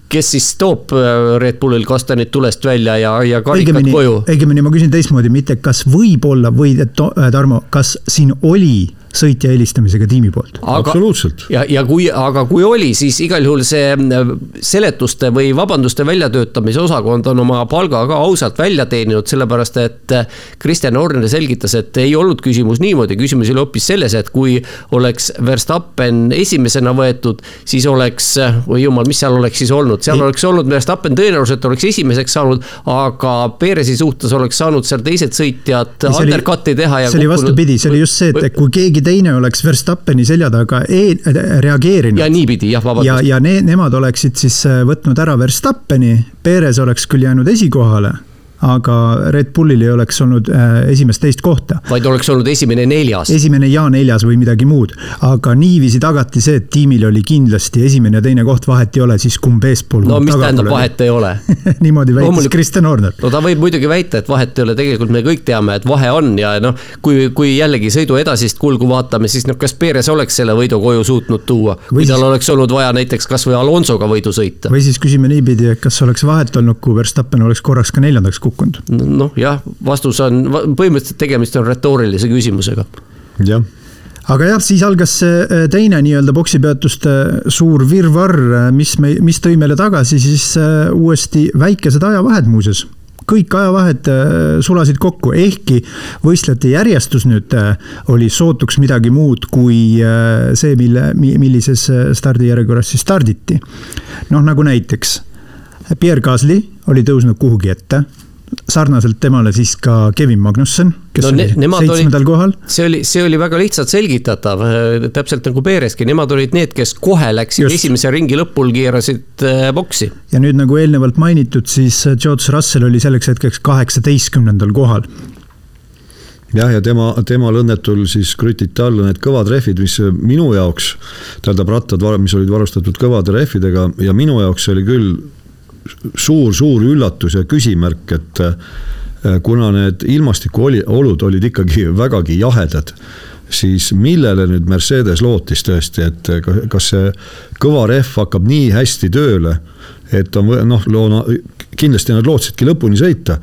kes siis toob äh, Red Bullil kastanid tulest välja ja, ja karikad õigemini, koju? õigemini ma küsin teistmoodi, mitte kas võib olla või Tarmo, kas siin oli sõitja eelistamisega tiimi poolt. absoluutselt. ja, ja kui, aga kui oli, siis igal juhul see äh, seletuste või vabanduste väljatöötamise osakond on oma palga ka ausalt välja teeninud, sellepärast et äh, Kristjan Horner selgitas, et ei olnud küsimus niimoodi, küsimus oli hoopis selles, et kui oleks Verstappen esimesena võetud, siis oleks, äh, oi jumal, mis seal oleks siis olnud, seal ei. oleks olnud Verstappen tõenäoliselt oleks esimeseks saanud, aga Perezi suhtes oleks saanud seal teised sõitjad undercut'i teha. see oli vastupidi, see oli just see, et kui keegi keegi teine oleks Verstappeni selja taga e reageerinud. ja niipidi jah, vabandust. ja, ja ne, nemad oleksid siis äh, võtnud ära Verstappeni, Perez oleks küll jäänud esikohale aga Red Bullil ei oleks olnud äh, esimest-teist kohta. vaid oleks olnud esimene neljas. esimene ja neljas või midagi muud, aga niiviisi tagati see, et tiimil oli kindlasti esimene ja teine koht, vahet ei ole siis kumb eespool. no mis tähendab, vahet ei ole niimoodi väitis Loomulik... Kristjan Horner. no ta võib muidugi väita, et vahet ei ole, tegelikult me kõik teame, et vahe on ja noh, kui, kui jällegi sõidu edasist kulgu vaatame, siis noh, kas Perez oleks selle võidu koju suutnud tuua, kui tal oleks olnud vaja näiteks kasvõi Alonsoga võidu sõita. või siis küsime niipidi, et kas oleks vahet olnud, kui Verstappen oleks korraks ka neljandaks kukkunud kukkunud. noh jah, vastus on, põhimõtteliselt tegemist on retoorilise küsimusega. jah aga jah, siis algas see äh, teine nii-öelda poksipeatuste suur virvarr, äh, mis me, mis tõi meile tagasi siis äh, uuesti väikesed ajavahed muuseas kõik ajavahed sulasid kokku, ehkki võistlejate järjestus nüüd oli sootuks midagi muud kui see, mille, millises stardijärjekorras siis starditi. noh, nagu näiteks Pierre Gasly oli tõusnud kuhugi ette sarnaselt temale siis ka Kevin Magnussen, kes no, oli seitsmendal kohal. see oli, see oli väga lihtsalt selgitatav, äh, täpselt nagu Peereski, nemad olid need, kes kohe läksid Just. esimese ringi lõpul, keerasid äh, boksi. ja nüüd nagu eelnevalt mainitud, siis äh, George Russell oli selleks hetkeks kaheksateistkümnendal kohal jah, ja tema, temal õnnetul siis krutiti alla need kõvad rehvid, mis minu jaoks, tähendab rattad, mis olid varustatud kõvade rehvidega ja minu jaoks oli küll suur-suur üllatus ja küsimärk, et äh, kuna need ilmastikuolud olid ikkagi vägagi jahedad, siis millele nüüd Mercedes lootis tõesti, et kas see kõva rehv hakkab nii hästi tööle, et on noh, loona, kindlasti nad lootsidki lõpuni sõita,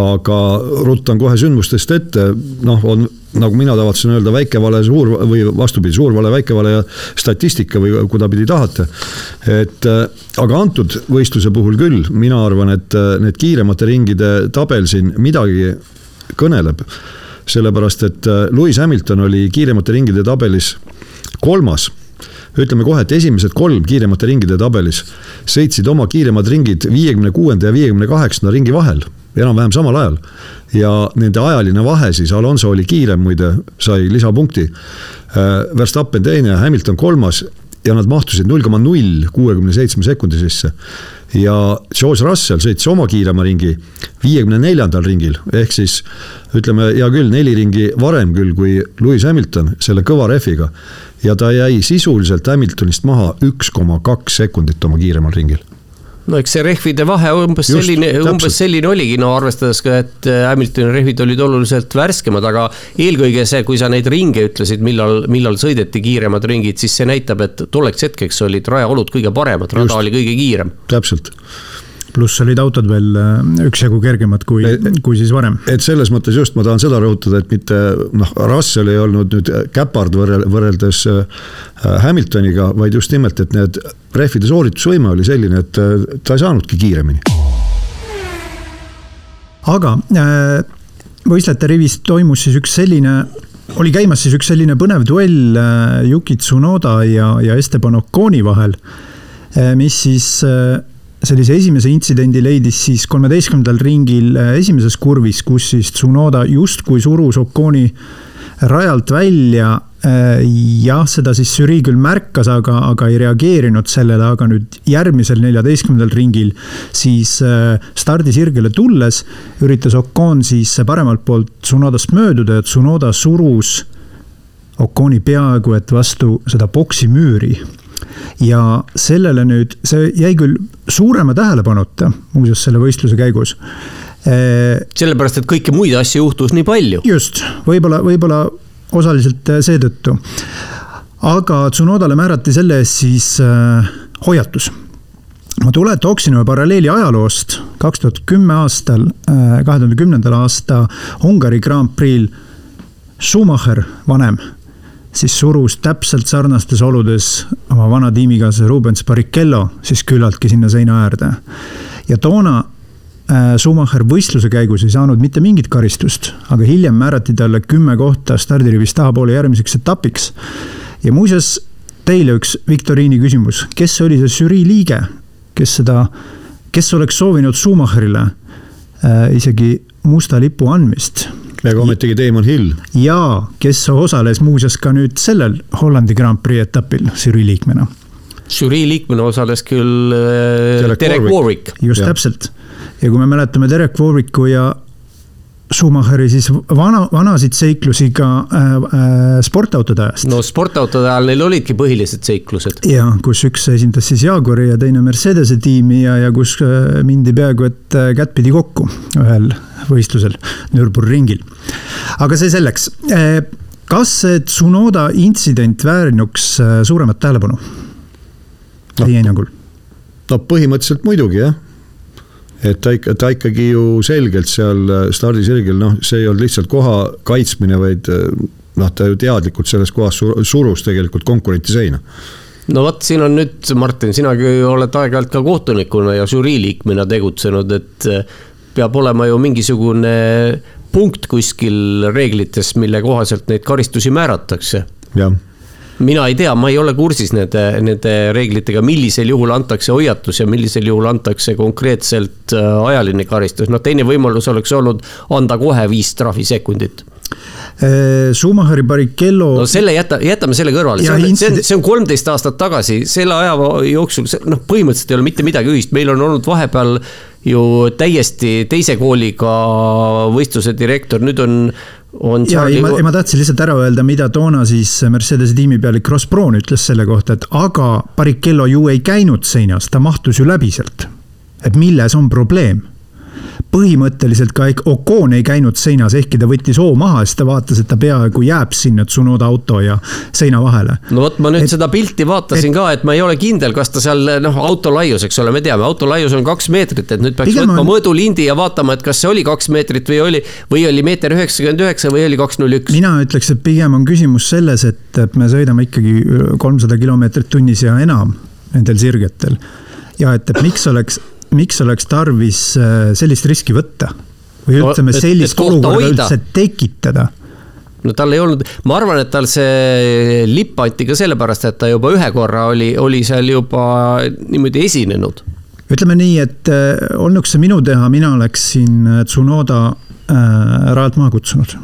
aga ruttan kohe sündmustest ette, noh, on nagu mina tavatsen öelda, väike vale, suur või vastupidi, suur vale, väike vale ja statistika või kudapidi tahate. et äh, aga antud võistluse puhul küll, mina arvan, et äh, need kiiremate ringide tabel siin midagi kõneleb. sellepärast, et äh, Lewis Hamilton oli kiiremate ringide tabelis kolmas ütleme kohe, et esimesed kolm kiiremate ringide tabelis sõitsid oma kiiremad ringid viiekümne kuuenda ja viiekümne kaheksanda ringi vahel, enam-vähem samal ajal. ja nende ajaline vahe siis, Alonso oli kiirem muide, sai lisapunkti. Äh, Verstappen teine, Hamilton kolmas ja nad mahtusid null koma null kuuekümne seitsme sekundi sisse. ja George Russell sõitis oma kiirema ringi viiekümne neljandal ringil, ehk siis ütleme, hea küll, neli ringi varem küll kui Lewis Hamilton selle kõva rehviga. ja ta jäi sisuliselt Hamiltonist maha üks koma kaks sekundit oma kiiremal ringil no eks see rehvide vahe umbes Just, selline, umbes selline oligi, no arvestades ka, et äh, Hamiltoni rehvid olid oluliselt värskemad, aga eelkõige see, kui sa neid ringe ütlesid, millal, millal sõideti kiiremad ringid, siis see näitab, et tolleks hetkeks olid rajaolud kõige paremad, rada Just, oli kõige kiirem. täpselt pluss olid autod veel äh, üksjagu kergemad kui, kui siis varem. et selles mõttes just ma tahan seda rõhutada, et mitte noh, Russell ei olnud nüüd käpard võrrel, võrreldes äh, Hamiltoniga, vaid just nimelt, et need rehvide sooritusvõime oli selline, et äh, ta ei saanudki kiiremini. aga võistlejate rivis toimus siis üks selline oli käimas siis üks selline põnev duell Yuki Tsunoda ja, ja Esteban Oconi vahel, mis siis sellise esimese intsidendi leidis siis kolmeteistkümnendal ringil äh, esimeses kurvis, kus siis Tsunoda justkui surus Oconi rajalt välja. Äh, jah, seda siis žürii küll märkas, aga, aga ei reageerinud sellele, aga nüüd järgmisel neljateistkümnendal ringil siis äh, stardisirgele tulles üritas Ocon siis paremalt poolt Tsunodast mööduda ja Tsunoda surus Oconi peaaegu et vastu seda boksimüüri ja sellele nüüd, see jäi küll suurema tähelepanuta, muuseas selle võistluse käigus sellepärast, et kõiki muid asju juhtus nii palju. just, võib-olla, võib-olla osaliselt seetõttu. aga Tsunodale määrati selle eest siis äh, hoiatus. ma tule tooksin ühe paralleeli ajaloost, kaks tuhat kümme aastal kahe tuhande kümnendal aasta Ungari Grand Prix'l Schumacher, vanem, siis surus täpselt sarnastes oludes oma vana tiimikaaslase Rubens Barrichello siis küllaltki sinna seina äärde. ja toona Äh, Schumacher võistluse käigus ei saanud mitte mingit karistust, aga hiljem määrati talle kümme kohta stardirivist tahapoole järgmiseks etapiks. ja muuseas, teile üks viktoriini küsimus, kes oli see žürii liige, kes seda, kes oleks soovinud Schumacherile äh, isegi musta lipu andmist? Ega ometigi Damon Hill. jaa, kes osales muuseas ka nüüd sellel Hollandi Grand Prix etapil žürii liikmena žürii liikmena osales küll äh, Derek, Derek Warwick. just ja. täpselt ja kui me mäletame Derek Warwicku ja Schumacheri siis vana, vanasid seiklusi ka äh, äh, sportautode ajast. no sportautode ajal neil olidki põhilised seiklused. ja kus üks esindas siis Jaguari ja teine Mercedese tiimi ja, ja kus äh, mindi peaaegu et äh, kättpidi kokku ühel võistlusel Nürburgringil. aga see selleks äh,. kas see Tsunoda intsident väärinuks äh, suuremat tähelepanu no.? teie hinnangul? no põhimõtteliselt muidugi jah et ta ikka, ta ikkagi ju selgelt seal äh, stardisirgel, noh, see ei olnud lihtsalt koha kaitsmine, vaid noh, ta ju teadlikult selles kohas surus tegelikult konkurenti seina no vot, siin on nüüd, Martin, sinagi oled aeg-ajalt ka kohtunikuna ja žürii liikmena tegutsenud, et peab olema ju mingisugune punkt kuskil reeglites, mille kohaselt neid karistusi määratakse. jah mina ei tea, ma ei ole kursis nende, nende reeglitega, millisel juhul antakse hoiatus ja millisel juhul antakse konkreetselt äh, ajaline karistus. noh, teine võimalus oleks olnud anda kohe viis trahvisekundit äh, Schumacheri Barrichello. no selle jäta, jätame selle kõrvale, see on, see on, see on kolmteist aastat tagasi, selle aja jooksul, noh, põhimõtteliselt ei ole mitte midagi ühist, meil on olnud vahepeal ju täiesti teise kooliga võistluse direktor, nüüd on on ja ei, ma, ma tahtsin lihtsalt ära öelda, mida toona siis Mercedese tiimipealik Ross Brown ütles selle kohta, et aga Barrichello ju ei käinud seinas, ta mahtus ju läbi sealt. et milles on probleem põhimõtteliselt ka Ocon ei käinud seinas, ehkki ta võttis hoo maha, siis ta vaatas, et ta peaaegu jääb sinna Tsunoda auto ja seina vahele. no vot, ma nüüd et, seda pilti vaatasin et, ka, et ma ei ole kindel, kas ta seal noh, auto laius, eks ole, me teame, auto laius on kaks meetrit, et nüüd peaks võtma on... mõõdulindi ja vaatama, et kas see oli kaks meetrit või oli, või oli meeter üheksakümmend üheksa või oli kaks null üks. mina ütleks, et pigem on küsimus selles, et me sõidame ikkagi kolmsada kilomeetrit tunnis ja enam nendel sirgetel ja et, et miks oleks miks oleks tarvis äh, sellist riski võtta? või ütleme, sellist olukorda üldse tekitada? no tal ei olnud, ma arvan, et tal see lipp anti ka sellepärast, et ta juba ühe korra oli, oli seal juba niimoodi esinenud. ütleme nii, et äh, olnuks see minu teha, mina oleksin Tsunoda äh, rajalt maha kutsunud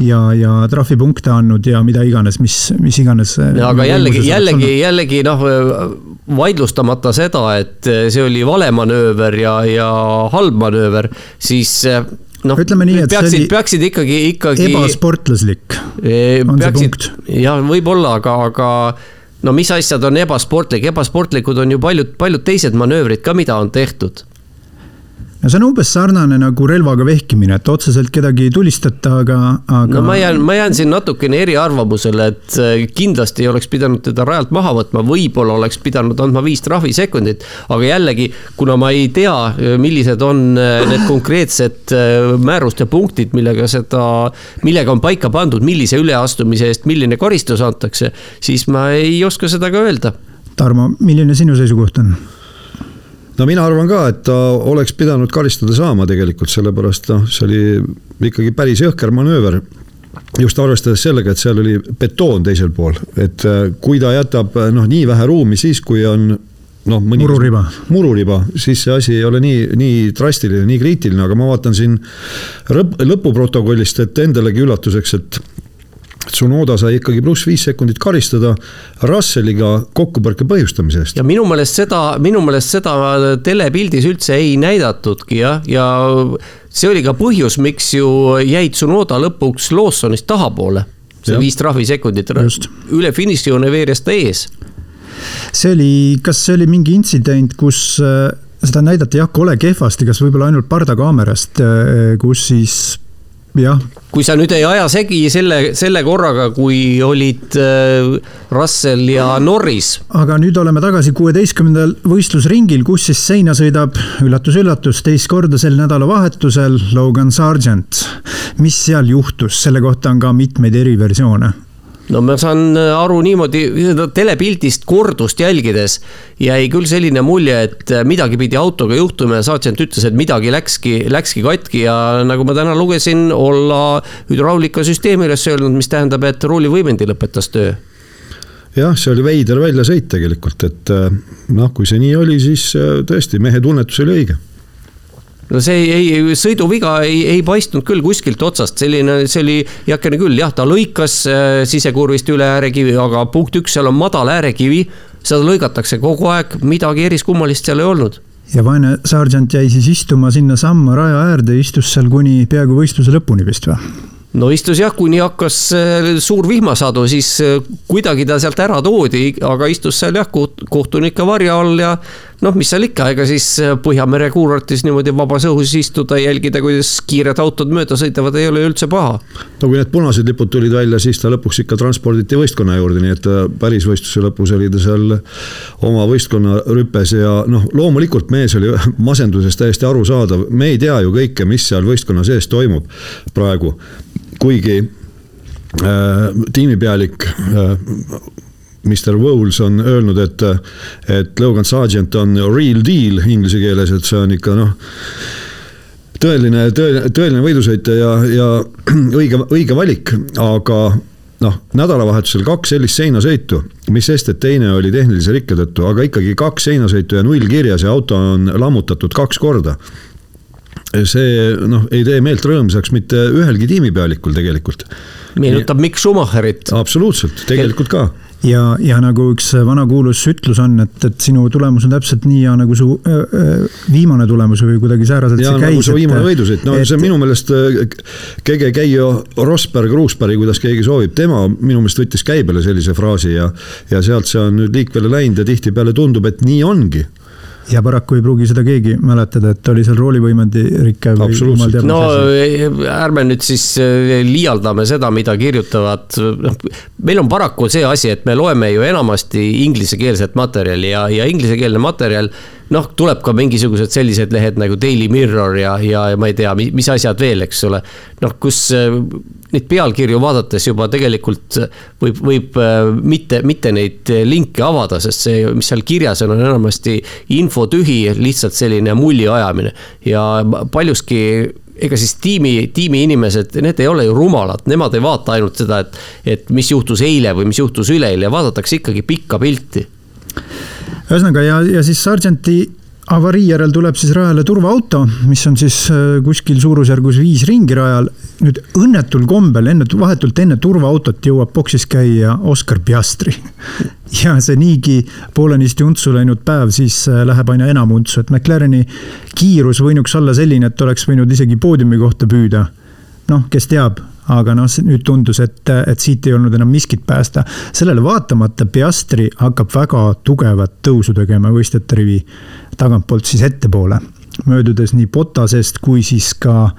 ja, ja trahvipunkte andnud ja mida iganes, mis, mis iganes. aga jällegi, jällegi, jällegi noh, vaidlustamata seda, et see oli vale manööver ja, ja halb manööver, siis noh, peaksid, oli... peaksid ikkagi, ikkagi. ebasportlaslik e, on peaksid, see punkt. jah, võib-olla, aga, aga no mis asjad on ebasportlik, ebasportlikud on ju paljud, paljud teised manöövrid ka, mida on tehtud no see on umbes sarnane nagu relvaga vehkimine, et otseselt kedagi ei tulistata, aga, aga. no ma jään, ma jään siin natukene eriarvamusele, et äh, kindlasti ei oleks pidanud teda rajalt maha võtma, võib-olla oleks pidanud andma viis trahvisekundit. aga jällegi, kuna ma ei tea, millised on äh, need konkreetsed äh, määruste punktid, millega seda, millega on paika pandud, millise üleastumise eest milline karistus antakse, siis ma ei oska seda ka öelda. Tarmo, milline sinu seisukoht on? No mina arvan ka, et ta oleks pidanud karistada saama tegelikult, sellepärast noh, see oli ikkagi päris jõhker manööver just arvestades sellega, et seal oli betoon teisel pool, et äh, kui ta jätab äh, noh, nii vähe ruumi siis, kui on noh, mõni mururiba, mururiba, siis see asi ei ole nii, nii drastiline, nii kriitiline, aga ma vaatan siin lõpuprotokollist, et endalegi üllatuseks, et Tsunoda sai ikkagi pluss viis sekundit karistada Russelliga kokkupõrke põhjustamise eest. ja minu meelest seda, minu meelest seda telepildis üldse ei näidatudki jah, ja see oli ka põhjus, miks ju jäi Tsunoda lõpuks Lawsonist tahapoole. see ja. viis trahvisekundit, üle finišijoone veeres ta ees. see oli, kas see oli mingi intsident, kus äh, seda näidati jah, kole kehvasti, kas võib-olla ainult pardakaamerast, äh, kus siis. Kui sa nüüd ei aja segi selle, selle korraga, kui olid äh, Russell ja Norris. aga nüüd oleme tagasi kuueteistkümnendal võistlusringil, kus siis seina sõidab üllatus-üllatus teist korda sel nädalavahetusel Logan Sargent. mis seal juhtus, selle kohta on ka mitmeid eriversioone no ma saan äh, aru niimoodi, seda telepildist kordust jälgides jäi küll selline mulje, et äh, midagi pidi autoga juhtuma ja saatsient ütles, et midagi läkski, läkski katki ja nagu ma täna lugesin, olla hüdraulikasüsteemi üles öelnud, mis tähendab, et ruulivõimendi lõpetas töö. Jah, see oli veider väljasõit tegelikult, et äh, noh, kui see nii oli, siis tõesti mehe tunnetus oli õige no see ei, ei, sõiduviga ei, ei paistnud küll kuskilt otsast, selline, see oli heakene küll, jah, ta lõikas äh, sisekurvist üle äärekivi, aga punkt üks, seal on madal äärekivi. seda lõigatakse kogu aeg, midagi eriskummalist seal ei olnud ja vaene sargent jäi siis istuma sinnasamma raja äärde, istus seal kuni peaaegu võistluse lõpuni vist või? no istus jah, kuni hakkas äh, suur vihmasadu, siis äh, kuidagi ta sealt ära toodi, aga istus seal jah, kohtunike varja all ja noh, mis seal ikka, ega siis äh, Põhjamere kuurortis niimoodi vabas õhus istuda, jälgida, kuidas kiired autod mööda sõidavad, ei ole üldse paha. no kui need punased lipud tulid välja, siis ta lõpuks ikka transporditi võistkonna juurde, nii et päris võistluse lõpus oli ta seal oma võistkonna rüpes ja noh, loomulikult mees oli masenduses täiesti arusaadav, me ei tea ju kõike, mis seal võistkonna sees toimub praegu kuigi äh, tiimipealik äh, Mr Wowles on öelnud, et, et Logan Sargent on real deal inglise keeles, et see on ikka noh tõeline, tõeline, tõeline võidusõitja ja, ja õige, õige valik, aga noh, nädalavahetusel kaks sellist seinasõitu, mis sest, et teine oli tehnilise rikke tõttu, aga ikkagi kaks seinasõitu ja null kirjas ja auto on lammutatud kaks korda see noh, ei tee meelt rõõmsaks mitte ühelgi tiimipealikul tegelikult. meenutab Mikk Schumacherit. absoluutselt, tegelikult ka ja, ja nagu üks vanakuulus ütlus on, et, et sinu tulemus on täpselt nii hea nagu su äh, viimane tulemus või kuidagi sääraselt see käis. nagu su viimane võidusõit, no et, see on minu meelest Kege Keijo Rosberg, Ruusberg, kuidas keegi soovib, tema minu meelest võttis käibele sellise fraasi ja, ja sealt see on nüüd liikvele läinud ja tihtipeale tundub, et nii ongi ja paraku ei pruugi seda keegi mäletada, et oli seal roolivõimendi rike või jumal teab. no ärme nüüd siis eh, liialdame seda, mida kirjutavad, noh, meil on paraku see asi, et me loeme ju enamasti inglisekeelset materjali ja, ja inglisekeelne materjal noh, tuleb ka mingisugused sellised lehed nagu Daily Mirror ja, ja, ja ma ei tea, mis asjad veel, eks ole. noh, kus eh, neid pealkirju vaadates juba tegelikult võib, võib äh, mitte, mitte neid linke avada, sest see, mis seal kirjas on, on enamasti infotühi, lihtsalt selline mulli ajamine. ja paljuski ega siis tiimi, tiimi inimesed, need ei ole ju rumalad, nemad ei vaata ainult seda, et, et mis juhtus eile või mis juhtus üleeile, vaadatakse ikkagi pikka pilti. Ühesõnaga ja, ja siis Sargenti avarii järel tuleb siis rajale turvaauto, mis on siis äh, kuskil suurusjärgus viis ringi rajal. nüüd õnnetul kombel enne, vahetult enne turvaautot jõuab boksis käia Oscar Piastri. ja see niigi poolenisti untsu läinud päev siis äh, läheb aina enam untsu, et McLareni kiirus võinuks olla selline, et oleks võinud isegi poodiumi kohta püüda. noh, kes teab, aga noh, nüüd tundus, et, et siit ei olnud enam miskit päästa. sellele vaatamata Piastri hakkab väga tugevat tõusu tegema võistjate rivi tagantpoolt siis ettepoole, möödudes nii Botasest kui siis ka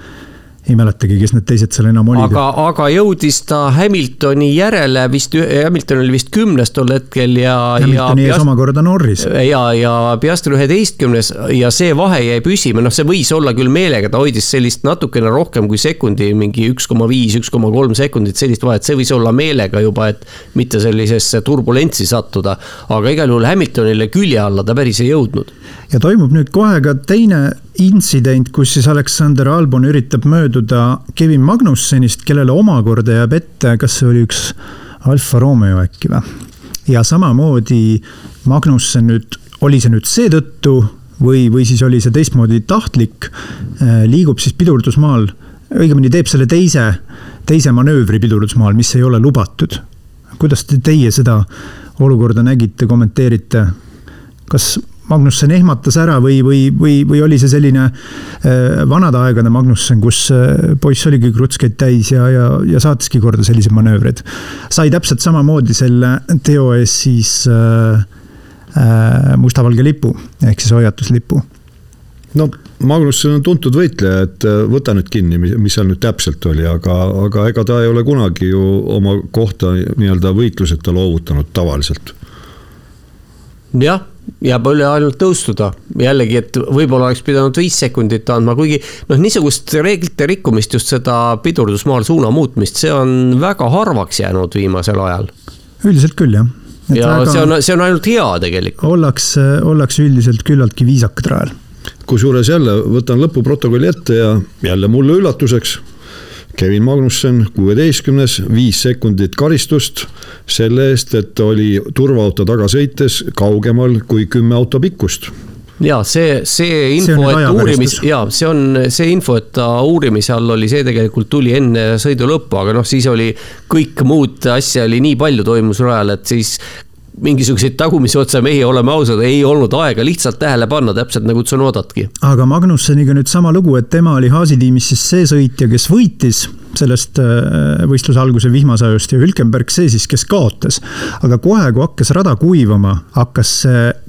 ei mäletagi, kes need teised seal enam olid. aga, aga jõudis ta Hamiltoni järele vist, Hamilton oli vist kümnes tol hetkel ja. Hamiltoni ees omakorda Norris. ja, ja Piastri üheteistkümnes ja see vahe jäi püsima, noh, see võis olla küll meelega, ta hoidis sellist natukene rohkem kui sekundi, mingi üks koma viis, üks koma kolm sekundit sellist vahet, see võis olla meelega juba, et mitte sellisesse turbulentsi sattuda. aga igal juhul Hamiltonile külje alla ta päris ei jõudnud. ja toimub nüüd kohe ka teine intsident, kus siis Aleksander Albon üritab mööduda Kevin Magnussenist, kellele omakorda jääb ette, kas see oli üks Alfa Romeo äkki või? ja samamoodi Magnussen nüüd, oli see nüüd seetõttu või, või siis oli see teistmoodi tahtlik, äh, liigub siis pidurdusmaal, õigemini teeb selle teise, teise manöövri pidurdusmaal, mis ei ole lubatud. kuidas te, teie seda olukorda nägite, kommenteerite? kas Magnussen ehmatas ära või, või, või, või oli see selline äh, vanade aegade Magnussen, kus äh, poiss oligi krutskeid täis ja, ja, ja saatiski korda selliseid manöövreid. sai täpselt samamoodi selle teo ees siis äh, äh, mustavalge lipu ehk siis hoiatuslipu no Magnusson on tuntud võitleja, et äh, võta nüüd kinni, mis seal nüüd täpselt oli, aga, aga ega ta ei ole kunagi ju oma kohta nii-öelda võitluseta loovutanud tavaliselt. jah, jääb üle ainult nõustuda, jällegi, et võib-olla oleks pidanud viis sekundit andma, kuigi noh, niisugust reeglite rikkumist, just seda pidurdusmaal suuna muutmist, see on väga harvaks jäänud viimasel ajal. üldiselt küll, jah. ja väga... see on, see on ainult hea tegelikult. ollakse, ollakse üldiselt küllaltki viisakad rajal kusjuures jälle võtan lõpuprotokolli ette ja jälle mulle üllatuseks. Kevin Magnusson, kuueteistkümnes, viis sekundit karistust selle eest, et oli turvaauto taga sõites kaugemal kui kümme auto pikkust. Ja see, see info, et uurimis, ja see on see info, et ta uurimise all oli, see tegelikult tuli enne sõidu lõppu, aga noh, siis oli kõik muud asja oli nii palju toimus rajal, et siis mingisuguseid tagumisi otsa mehi, oleme ausad, ei olnud aega lihtsalt tähele panna, täpselt nagu Tsunodatki. aga Magnusseniga nüüd sama lugu, et tema oli Haasi tiimis siis see sõitja, kes võitis sellest äh, võistluse alguse vihmasajust ja Hülkenberg see siis, kes kaotas. aga kohe, kui hakkas rada kuivama, hakkas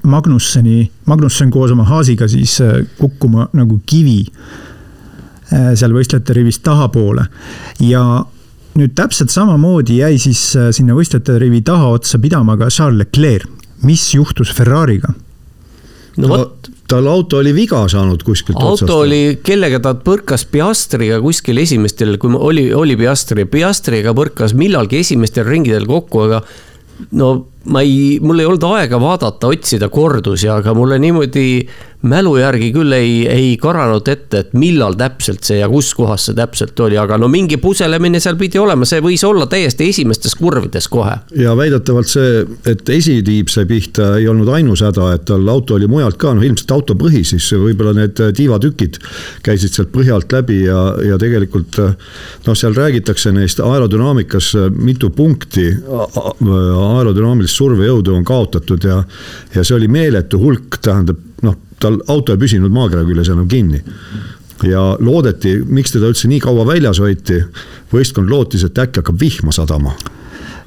Magnusseni, Magnussen koos oma Haasiga siis äh, kukkuma nagu kivi äh, seal võistlejate rivist tahapoole ja nüüd täpselt samamoodi jäi siis äh, sinna võistlejate rivi tahaotsa pidama ka Charles Leclerc. mis juhtus Ferrari'ga? no vot. tal auto oli viga saanud kuskilt auto otsast. oli, kellega ta põrkas Piastriga kuskil esimestel, kui oli, oli Piastri, Piastriga põrkas millalgi esimestel ringidel kokku, aga no ma ei, mul ei olnud aega vaadata, otsida kordusi, aga mulle niimoodi mälu järgi küll ei, ei karanud ette, et millal täpselt see ja kus kohas see täpselt oli, aga no mingi puselemine seal pidi olema, see võis olla täiesti esimestes kurvides kohe. ja väidetavalt see, et esitiib sai pihta, ei olnud ainus häda, et tal auto oli mujalt ka, noh ilmselt auto põhi, siis võib-olla need tiivatükid käisid sealt põhjalt läbi ja, ja tegelikult noh, seal räägitakse neist aerodünaamikas mitu punkti aerodünaamilist survejõudu on kaotatud ja, ja see oli meeletu hulk, tähendab tal auto ei püsinud maakera küljes enam kinni. ja loodeti, miks teda üldse nii kaua väljas hoiti, võistkond lootis, et äkki hakkab vihma sadama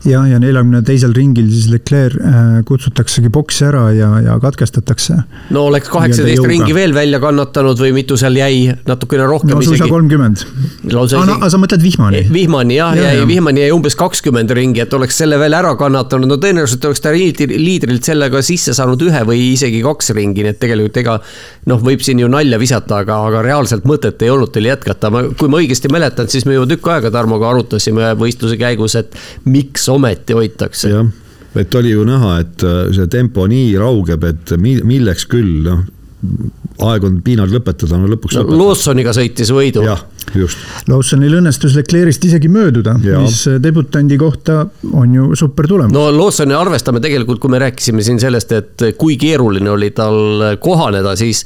ja, ja neljakümne teisel ringil siis Leclerc äh, kutsutaksegi boksi ära ja, ja katkestatakse. no oleks kaheksateist ringi veel välja kannatanud või mitu seal jäi, natukene rohkem no, isegi. kolmkümmend. aga sa mõtled vihmani? Eh, vihmani jah, jäi, vihmani jäi umbes kakskümmend ringi, et oleks selle veel ära kannatanud, no tõenäoliselt oleks ta liidrilt sellega sisse saanud ühe või isegi kaks ringi, nii et tegelikult ega noh, võib siin ju nalja visata, aga, aga reaalselt mõtet ei olnud teil jätkata, ma, kui ma õigesti mäletan, siis me juba tükk aega Tarmoga arutasime võistluse käigus, et miks ometi hoitakse. jah, et oli ju näha, et äh, see tempo nii raugeb, et milleks küll, noh aeg on piinad lõpetada, no lõpuks no. Lawsoniga sõitis võidu. jah, just. Lawsonil õnnestus Leclerc'ist isegi mööduda, mis debutandi kohta on ju super tulemus. no Lawsoni arvestame tegelikult, kui me rääkisime siin sellest, et kui keeruline oli tal kohaneda, siis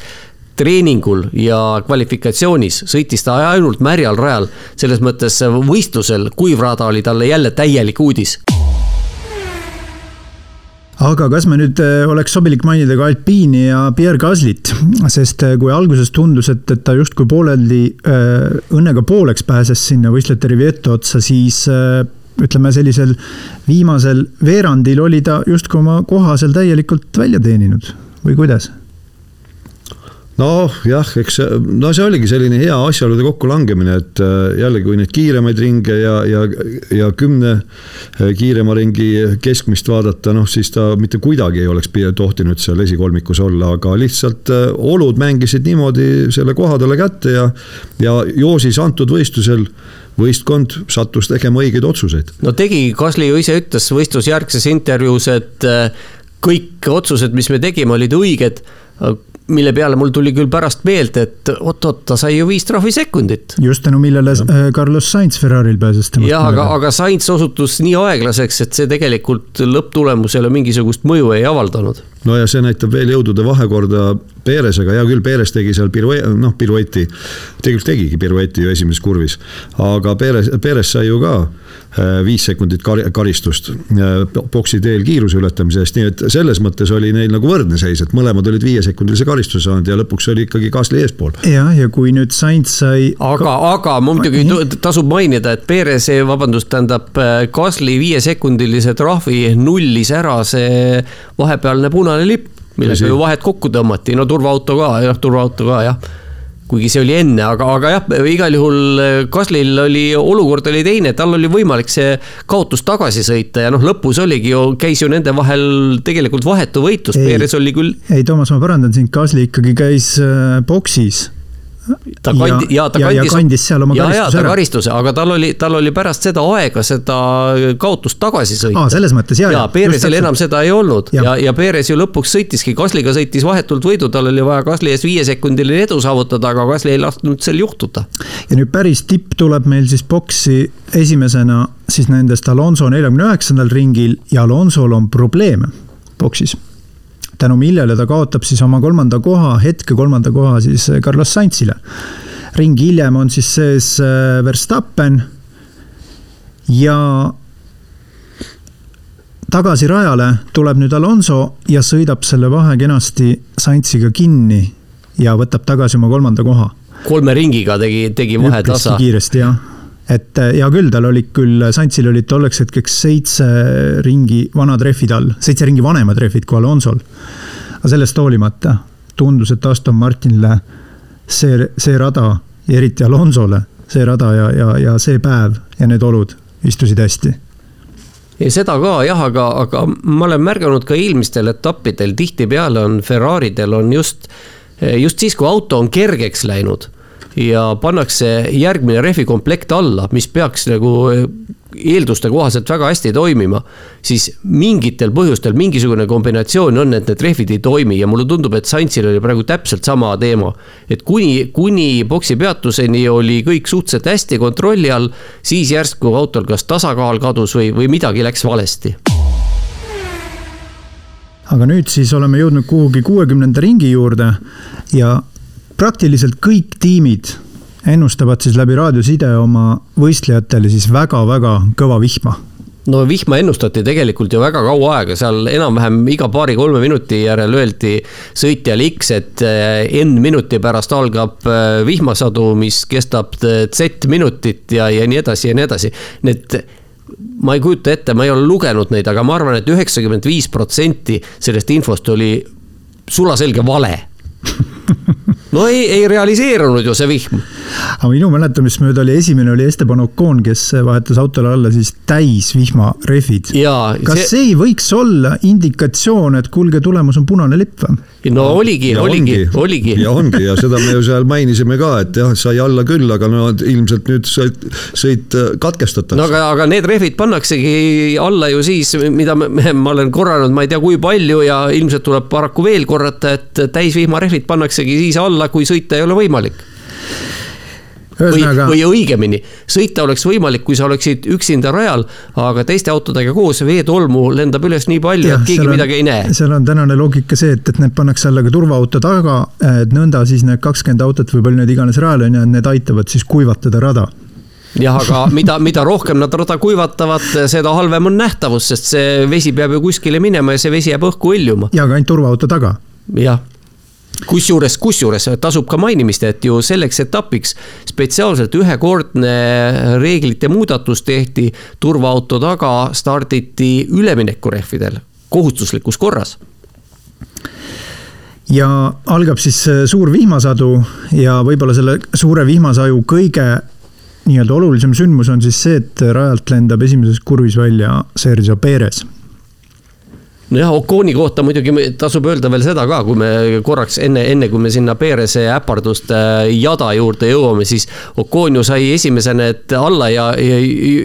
treeningul ja kvalifikatsioonis sõitis ta ainult märjal rajal. selles mõttes võistlusel kuiv rada oli talle jälle täielik uudis aga kas me nüüd äh, oleks sobilik mainida ka Alpiini ja Pierre Gaslyt, sest äh, kui alguses tundus, et, et ta justkui pooleldi äh, õnnega pooleks pääses sinna võistlejate rivietto otsa, siis ütleme sellisel viimasel veerandil oli ta justkui oma koha seal täielikult välja teeninud või kuidas? Noh, jah, eks no see oligi selline hea asjaolude kokkulangemine, et äh, jällegi, kui neid kiiremaid ringe ja, ja, ja kümne äh, kiirema ringi keskmist vaadata, noh siis ta mitte kuidagi ei oleks tohtinud seal esikolmikus olla, aga lihtsalt äh, olud mängisid niimoodi selle koha talle kätte ja, ja joosis antud võistlusel võistkond sattus tegema õigeid otsuseid. no tegi, Kasli ju ise ütles võistlusjärgses intervjuus, et kõik otsused, mis me tegime, olid õiged mille peale mul tuli küll pärast meelde, et oot-oot, ta sai ju viis trahvisekundit. just tänu millele ja. Äh, Carlos Sainz Ferrari'l pääses temast. jah, aga, aga Sainz osutus nii aeglaseks, et see tegelikult lõpptulemusele mingisugust mõju ei avaldanud. No ja see näitab veel jõudude vahekorda Peresega, hea küll, Peres tegi seal pirue-, noh, pirueti, tegelikult tegigi pirueti ju esimeses kurvis, aga Peres, Peres sai ju ka Äh, viis sekundit kar karistust äh, boksi teel kiiruse ületamise eest, nii et selles mõttes oli neil nagu võrdne seis, et mõlemad olid viiesekundilise karistuse saanud ja lõpuks oli ikkagi Gasly eespool. jah, ja kui nüüd Sainz sai. aga, aga muidugi tasub mainida, et Perez, vabandust, tähendab Gasly viiesekundilise trahvi nullis ära see vahepealne punane lipp millega ju vahet kokku tõmmati, no turvaauto ka, jah, turvaauto ka jah. Kuigi see oli enne, aga, aga jah, igal juhul Kaslil oli, olukord oli teine, tal oli võimalik see kaotus tagasi sõita ja noh, lõpus oligi ju, käis ju nende vahel tegelikult vahetu võitlus, Perez oli küll. ei, Toomas, ma parandan sind, Kasli ikkagi käis äh, boksis ta kandi- ja, ja ta ja, kandis. ja kandis seal oma ja, karistuse ja, ta ära. karistuse, aga tal oli, tal oli pärast seda aega seda kaotust tagasi sõita. aa, selles mõttes ja, ja ja. Perezil enam seda ei olnud ja, Ja. ja, ja Perez ju lõpuks sõitiski, Kasliga sõitis vahetult võidu, tal oli vaja Kasli ees viiesekundiline edu saavutada, aga Kasli ei lasknud sel juhtuda. ja nüüd päris tipp tuleb meil siis boksi esimesena siis nendest Alonso neljakümne üheksandal ringil ja Alonsol on probleeme boksis. Tänu millele ta kaotab siis oma kolmanda koha, hetke kolmanda koha siis Carlos Sainzile. ring hiljem on siis sees äh, Verstappen ja tagasi rajale tuleb nüüd Alonso ja sõidab selle vahe kenasti Sainziga kinni ja võtab tagasi oma kolmanda koha kolme ringiga tegi, tegi vahe tasa. kiiresti jah, et äh, hea küll, tal olid küll, Santsil olid tolleks hetkeks seitse ringi vanad rehvid all, seitse ringi vanemad rehvid kui Alonsol. aga sellest hoolimata tundus, et Aston Martinile see, see rada ja eriti Alonsole see rada ja, ja, ja see päev ja need olud istusid hästi ja seda ka jah, aga, aga ma olen märganud ka eelmistel etappidel, tihtipeale on Ferraridel on just, just siis, kui auto on kergeks läinud ja pannakse järgmine rehvikomplekt alla, mis peaks nagu eelduste kohaselt väga hästi toimima, siis mingitel põhjustel mingisugune kombinatsioon on, et need rehvid ei toimi ja mulle tundub, et Saintsil oli praegu täpselt sama teema. et kuni, kuni boksi peatuseni oli kõik suhteliselt hästi kontrolli all, siis järsku autol kas tasakaal kadus või, või midagi läks valesti aga nüüd siis oleme jõudnud kuhugi kuuekümnenda ringi juurde ja praktiliselt kõik tiimid ennustavad siis läbi raadioside oma võistlejatele siis väga-väga kõva vihma no vihma ennustati tegelikult ju väga kaua aega, seal enam-vähem iga paari-kolme minuti järel öeldi sõitjale X, et eh, N minuti pärast algab eh, vihmasadu, mis kestab eh, Z minutit ja, ja nii edasi ja nii edasi. Need ma ei kujuta ette, ma ei ole lugenud neid, aga ma arvan et, et üheksakümmend viis protsenti sellest infost oli sulaselge vale no ei, ei realiseerunud ju see vihm. aga minu mäletamist mööda oli esimene oli Esteban Ocon, kes vahetas autole alla siis täis vihmarehvid. kas see... see ei võiks olla indikatsioon, et kuulge, tulemas on punane lipp või? No oligi, oligi, oligi. ja ongi ja seda me ju seal mainisime ka, et jah, sai alla küll, aga no ilmselt nüüd sõit, sõit katkestatakse. no aga, aga need rehvid pannaksegi alla ju siis, mida me, ma olen korranud, ma ei tea, kui palju ja ilmselt tuleb paraku veel korrata, et täisvihmarehvid pannaksegi siis alla, kui sõita ei ole võimalik Ühesõnaga... või, või õigemini, sõita oleks võimalik, kui sa oleksid üksinda rajal, aga teiste autodega koos veetolmu lendab üles nii palju, et keegi on, midagi ei näe. seal on tänane loogika see, et, et need pannakse alla ka turvaauto taga, et nõnda siis need kakskümmend autot või palju neid iganes rajal on ja need aitavad siis kuivatada rada jah, aga mida, mida rohkem nad rada kuivatavad, seda halvem on nähtavus, sest see vesi peab ju kuskile minema ja see vesi jääb õhku hõljuma. ja, aga ainult turvaauto taga. jah kusjuures, kusjuures tasub ka mainimist, et ju selleks etapiks spetsiaalselt ühekordne reeglite muudatus tehti. turvaauto taga starditi üleminekurehvidel kohustuslikus korras ja algab siis suur vihmasadu ja võib-olla selle suure vihmasaju kõige nii-öelda olulisem sündmus on siis see, et rajalt lendab esimeses kurvis välja Sergio Perez nojah, Oconi kohta muidugi tasub öelda veel seda ka, kui me korraks enne, enne kui me sinna Perese äparduste jada juurde jõuame, siis Ocon ju sai esimesena need alla ja, ja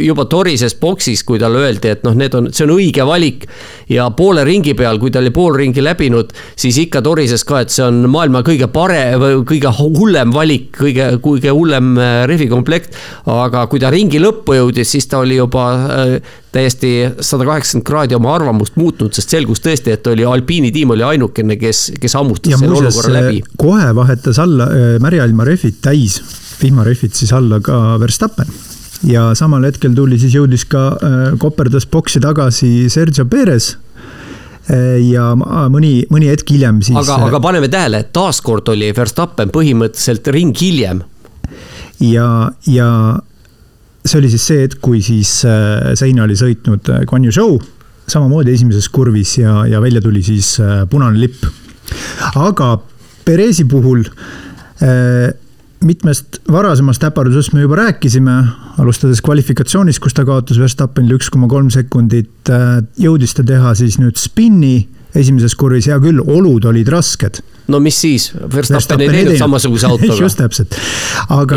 juba torises boksis, kui talle öeldi, et noh, need on, see on õige valik. ja poole ringi peal, kui ta oli pool ringi läbinud, siis ikka torises ka, et see on maailma kõige parem kõige hullem valik, kõige, kõige hullem äh, rehvikomplekt. aga kui ta ringi lõppu jõudis, siis ta oli juba äh, täiesti sada kaheksakümmend kraadi oma arvamust muutnud, sest selgus tõesti, et oli Alpiini tiim oli ainukene, kes, kes hammustas ja selle olukorra läbi. kohe vahetas alla märjailma rehvid täis, vihmarehvid siis alla ka Verstappen ja samal hetkel tuli siis, jõudis ka, koperdas boksi tagasi Sergio Perez ja mõni, mõni hetk hiljem siis. aga, aga paneme tähele, taaskord oli Verstappen põhimõtteliselt ring hiljem. ja, ja see oli siis see hetk, kui siis Seina oli sõitnud Guan Yu Zhou samamoodi esimeses kurvis ja, ja välja tuli siis äh, punane lipp. aga Perezi puhul äh, mitmest varasemast äpardusest me juba rääkisime, alustades kvalifikatsioonist, kus ta kaotas Verstappenile üks koma kolm sekundit, jõudis ta teha siis nüüd spinni esimeses kurvis, hea küll, olud olid rasked no mis siis, Verstappen ei teinud samasuguse autoga. just täpselt.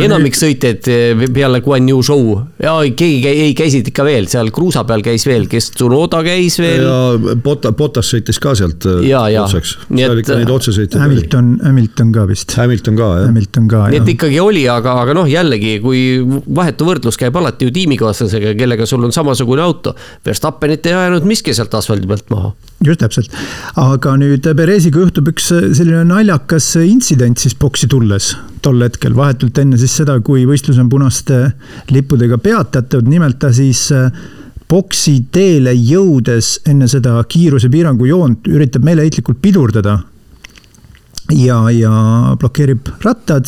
enamik sõitjaid eh, peale Guan Yu show ja keegi käi, ei käisid ikka veel seal kruusa peal käis veel, kes Tsunoda käis veel. ja Bota-, Botas sõitis ka sealt eh, ja, ja. otseks, seal ikka neid otsesõitjaid oli. Hamilton, Hamilton ka vist. Hamilton ka jah. Hamilton ka jah. nii et ikkagi oli, aga, aga noh, jällegi, kui vahetu võrdlus käib alati ju tiimikaaslasega, kellega sul on samasugune auto. Verstappenit ei ajanud miski sealt asfaldi pealt maha. just täpselt, aga nüüd Peresiga juhtub üks selline naljakas intsident siis boksi tulles tol hetkel, vahetult enne siis seda, kui võistlus on punaste lippudega peatatud, nimelt ta siis äh, boksi teele jõudes enne seda kiirusepiirangu joont üritab meeleheitlikult pidurdada. ja, ja blokeerib rattad.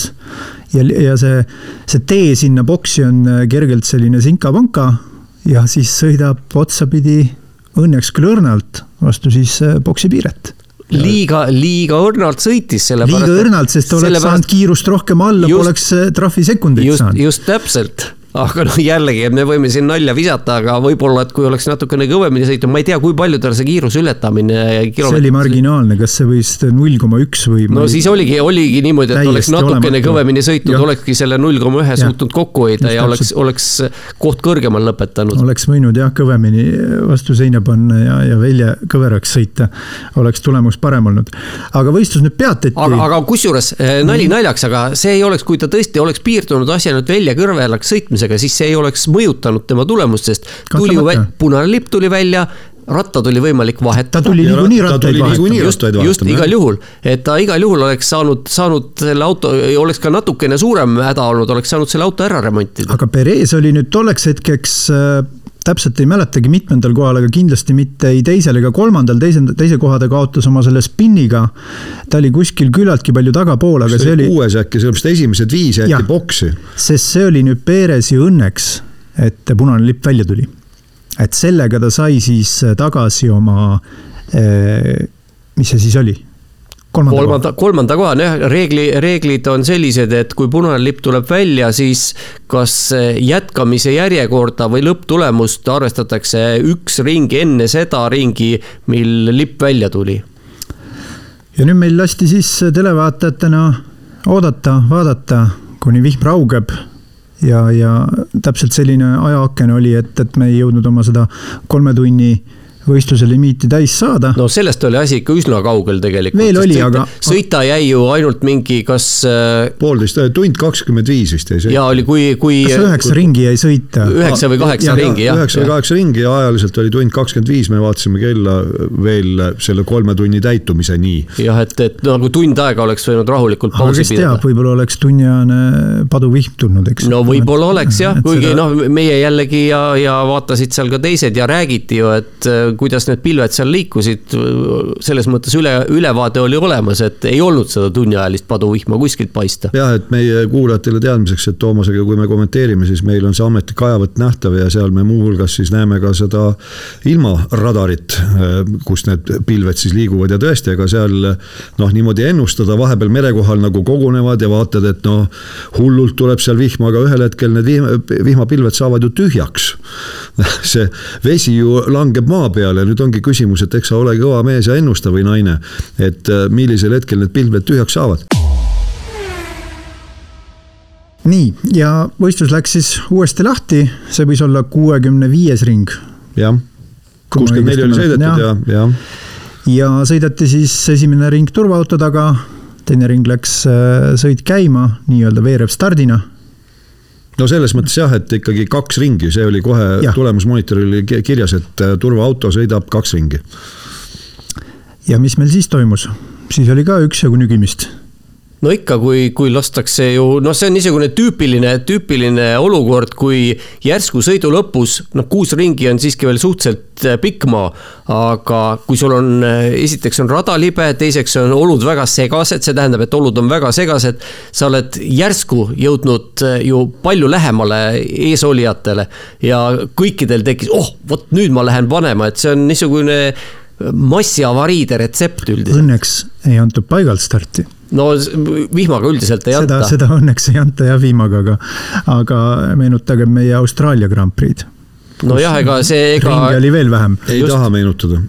Ja, ja see, see tee sinna boksi on äh, kergelt selline sinka-vanka ja siis sõidab otsapidi õnneks küll õrnalt vastu siis äh, boksi piiret liiga, liiga õrnalt sõitis. liiga õrnalt, sest oleks sellepärast... saanud kiirust rohkem alla, poleks äh, trahvisekundeid saanud. just täpselt aga noh, jällegi, me võime siin nalja visata, aga võib-olla, et kui oleks natukene kõvemini sõitnud, ma ei tea, kui palju tal see kiiruse ületamine. see oli marginaalne, kas see võis null koma üks või? no siis oligi, oligi niimoodi, et oleks natukene olematu. kõvemini sõitnud, olekski selle null koma ühe suutnud kokku hoida ja oleks, oleks koht kõrgemal lõpetanud. oleks võinud jah, kõvemini vastu seina panna ja, ja välja kõveraks sõita. oleks tulemus parem olnud. aga võistlus nüüd peatati. aga, aga kusjuures eh, nali naljaks, aga see ei oleks, kui ta tõesti oleks piirdunud asja nüüd välja kõrvelaks sõitmisega sõitmisega, siis see ei oleks mõjutanud tema tulemust, sest tuli ju, punane lipp tuli välja, rattad oli võimalik vahetada. ta tuli niikuinii rattaid vahetama. just, just igal juhul, et ta igal juhul oleks saanud, saanud selle auto, oleks ka natukene suurem häda olnud, oleks saanud selle auto ära remontida. aga Perez oli nüüd tolleks hetkeks äh, täpselt ei mäletagi mitmendal kohal, aga kindlasti mitte ei teisel ega kolmandal, teise, teise koha ta kaotas oma selle spinniga. ta oli kuskil küllaltki palju tagapool, aga see, oli. kuues äkki, sellepärast esimesed viis jäeti boksi. sest see oli nüüd Perezi õnneks, et punane lipp välja tuli. et sellega ta sai siis tagasi oma, eh, mis see siis oli kolmanda, kolmanda, kolmanda koha, jah, reegli, reeglid on sellised, et kui punane lipp tuleb välja, siis kas jätkamise järjekorda või lõpptulemust arvestatakse üks ring enne seda ringi, mil lipp välja tuli. ja nüüd meil lasti siis televaatajatena oodata, vaadata, kuni vihm raugeb ja, ja täpselt selline ajaaken oli, et, et me ei jõudnud oma seda kolme tunni võistluse limiiti täis saada. no sellest oli asi ikka üsna kaugel tegelikult. veel oli, aga. sõita jäi ju ainult mingi, kas. Äh, poolteist, äh, tund kakskümmend viis vist jäi sõita. ja oli, kui, kui. kas üheksa ringi jäi sõita? üheksa või kaheksa ringi, jah. üheksa või kaheksa ringi ja ajaliselt oli tund kakskümmend viis, me vaatasime kella veel selle kolme tunni täitumiseni. jah, et, et nagu tund aega oleks võinud rahulikult pausi pidada. võib-olla oleks tunniajane paduvihm tulnud, eks. no võib-olla oleks jah, kuigi seda... noh, meie jällegi ja, ja vaatasid seal ka teised ja räägiti ju, et kuidas need pilved seal liikusid, selles mõttes üle, ülevaade oli olemas, et ei olnud seda tunniajalist paduvihma kuskilt paista. jah, et meie kuulajatele teadmiseks, et Toomasega, kui me kommenteerime, siis meil on see ametlik ajavõtt nähtav ja seal me muuhulgas siis näeme ka seda ilmaradarit, kus need pilved siis liiguvad ja tõesti, ega seal noh, niimoodi ennustada, vahepeal merekohal nagu kogunevad ja vaatad, et noh, hullult tuleb seal vihma, aga ühel hetkel need vihma, vihmapilved saavad ju tühjaks. see vesi ju langeb maa peale peale, nüüd ongi küsimus, et eks sa ole kõva mees ja ennusta või naine, et äh, millisel hetkel need pilved tühjaks saavad. Nii, ja võistlus läks siis uuesti lahti, see võis olla kuuekümne viies ring. jah, kuuskümmend neli oli sõidetud ja, ja. ja sõideti siis esimene ring turvaauto taga, teine ring läks äh, sõit käima nii-öelda veerev stardina no selles mõttes jah, et ikkagi kaks ringi, see oli kohe tulemusmonitoril kirjas, et äh, turvaauto sõidab kaks ringi. ja mis meil siis toimus? siis oli ka üksjagu nügimist. No ikka, kui, kui lastakse ju, noh, see on niisugune tüüpiline, tüüpiline olukord, kui järsku sõidu lõpus, noh, kuus ringi on siiski veel suhteliselt äh, pikk maa. aga kui sul on, äh, esiteks on rada libe, teiseks on olud väga segased, see tähendab, et olud on väga segased. sa oled järsku jõudnud äh, ju palju lähemale eesolijatele ja kõikidel tekkis, oh, vot nüüd ma lähen panema, et see on niisugune massiavariide retsept üldiselt. Õnneks ei antud paigalt starti no vihmaga üldiselt ei seda, anta. seda õnneks ei anta jah vihmaga, aga, aga meenutagem meie Austraalia Grand Prix'd. nojah, ega see, ega. ringi oli veel vähem. ei Just... taha meenutada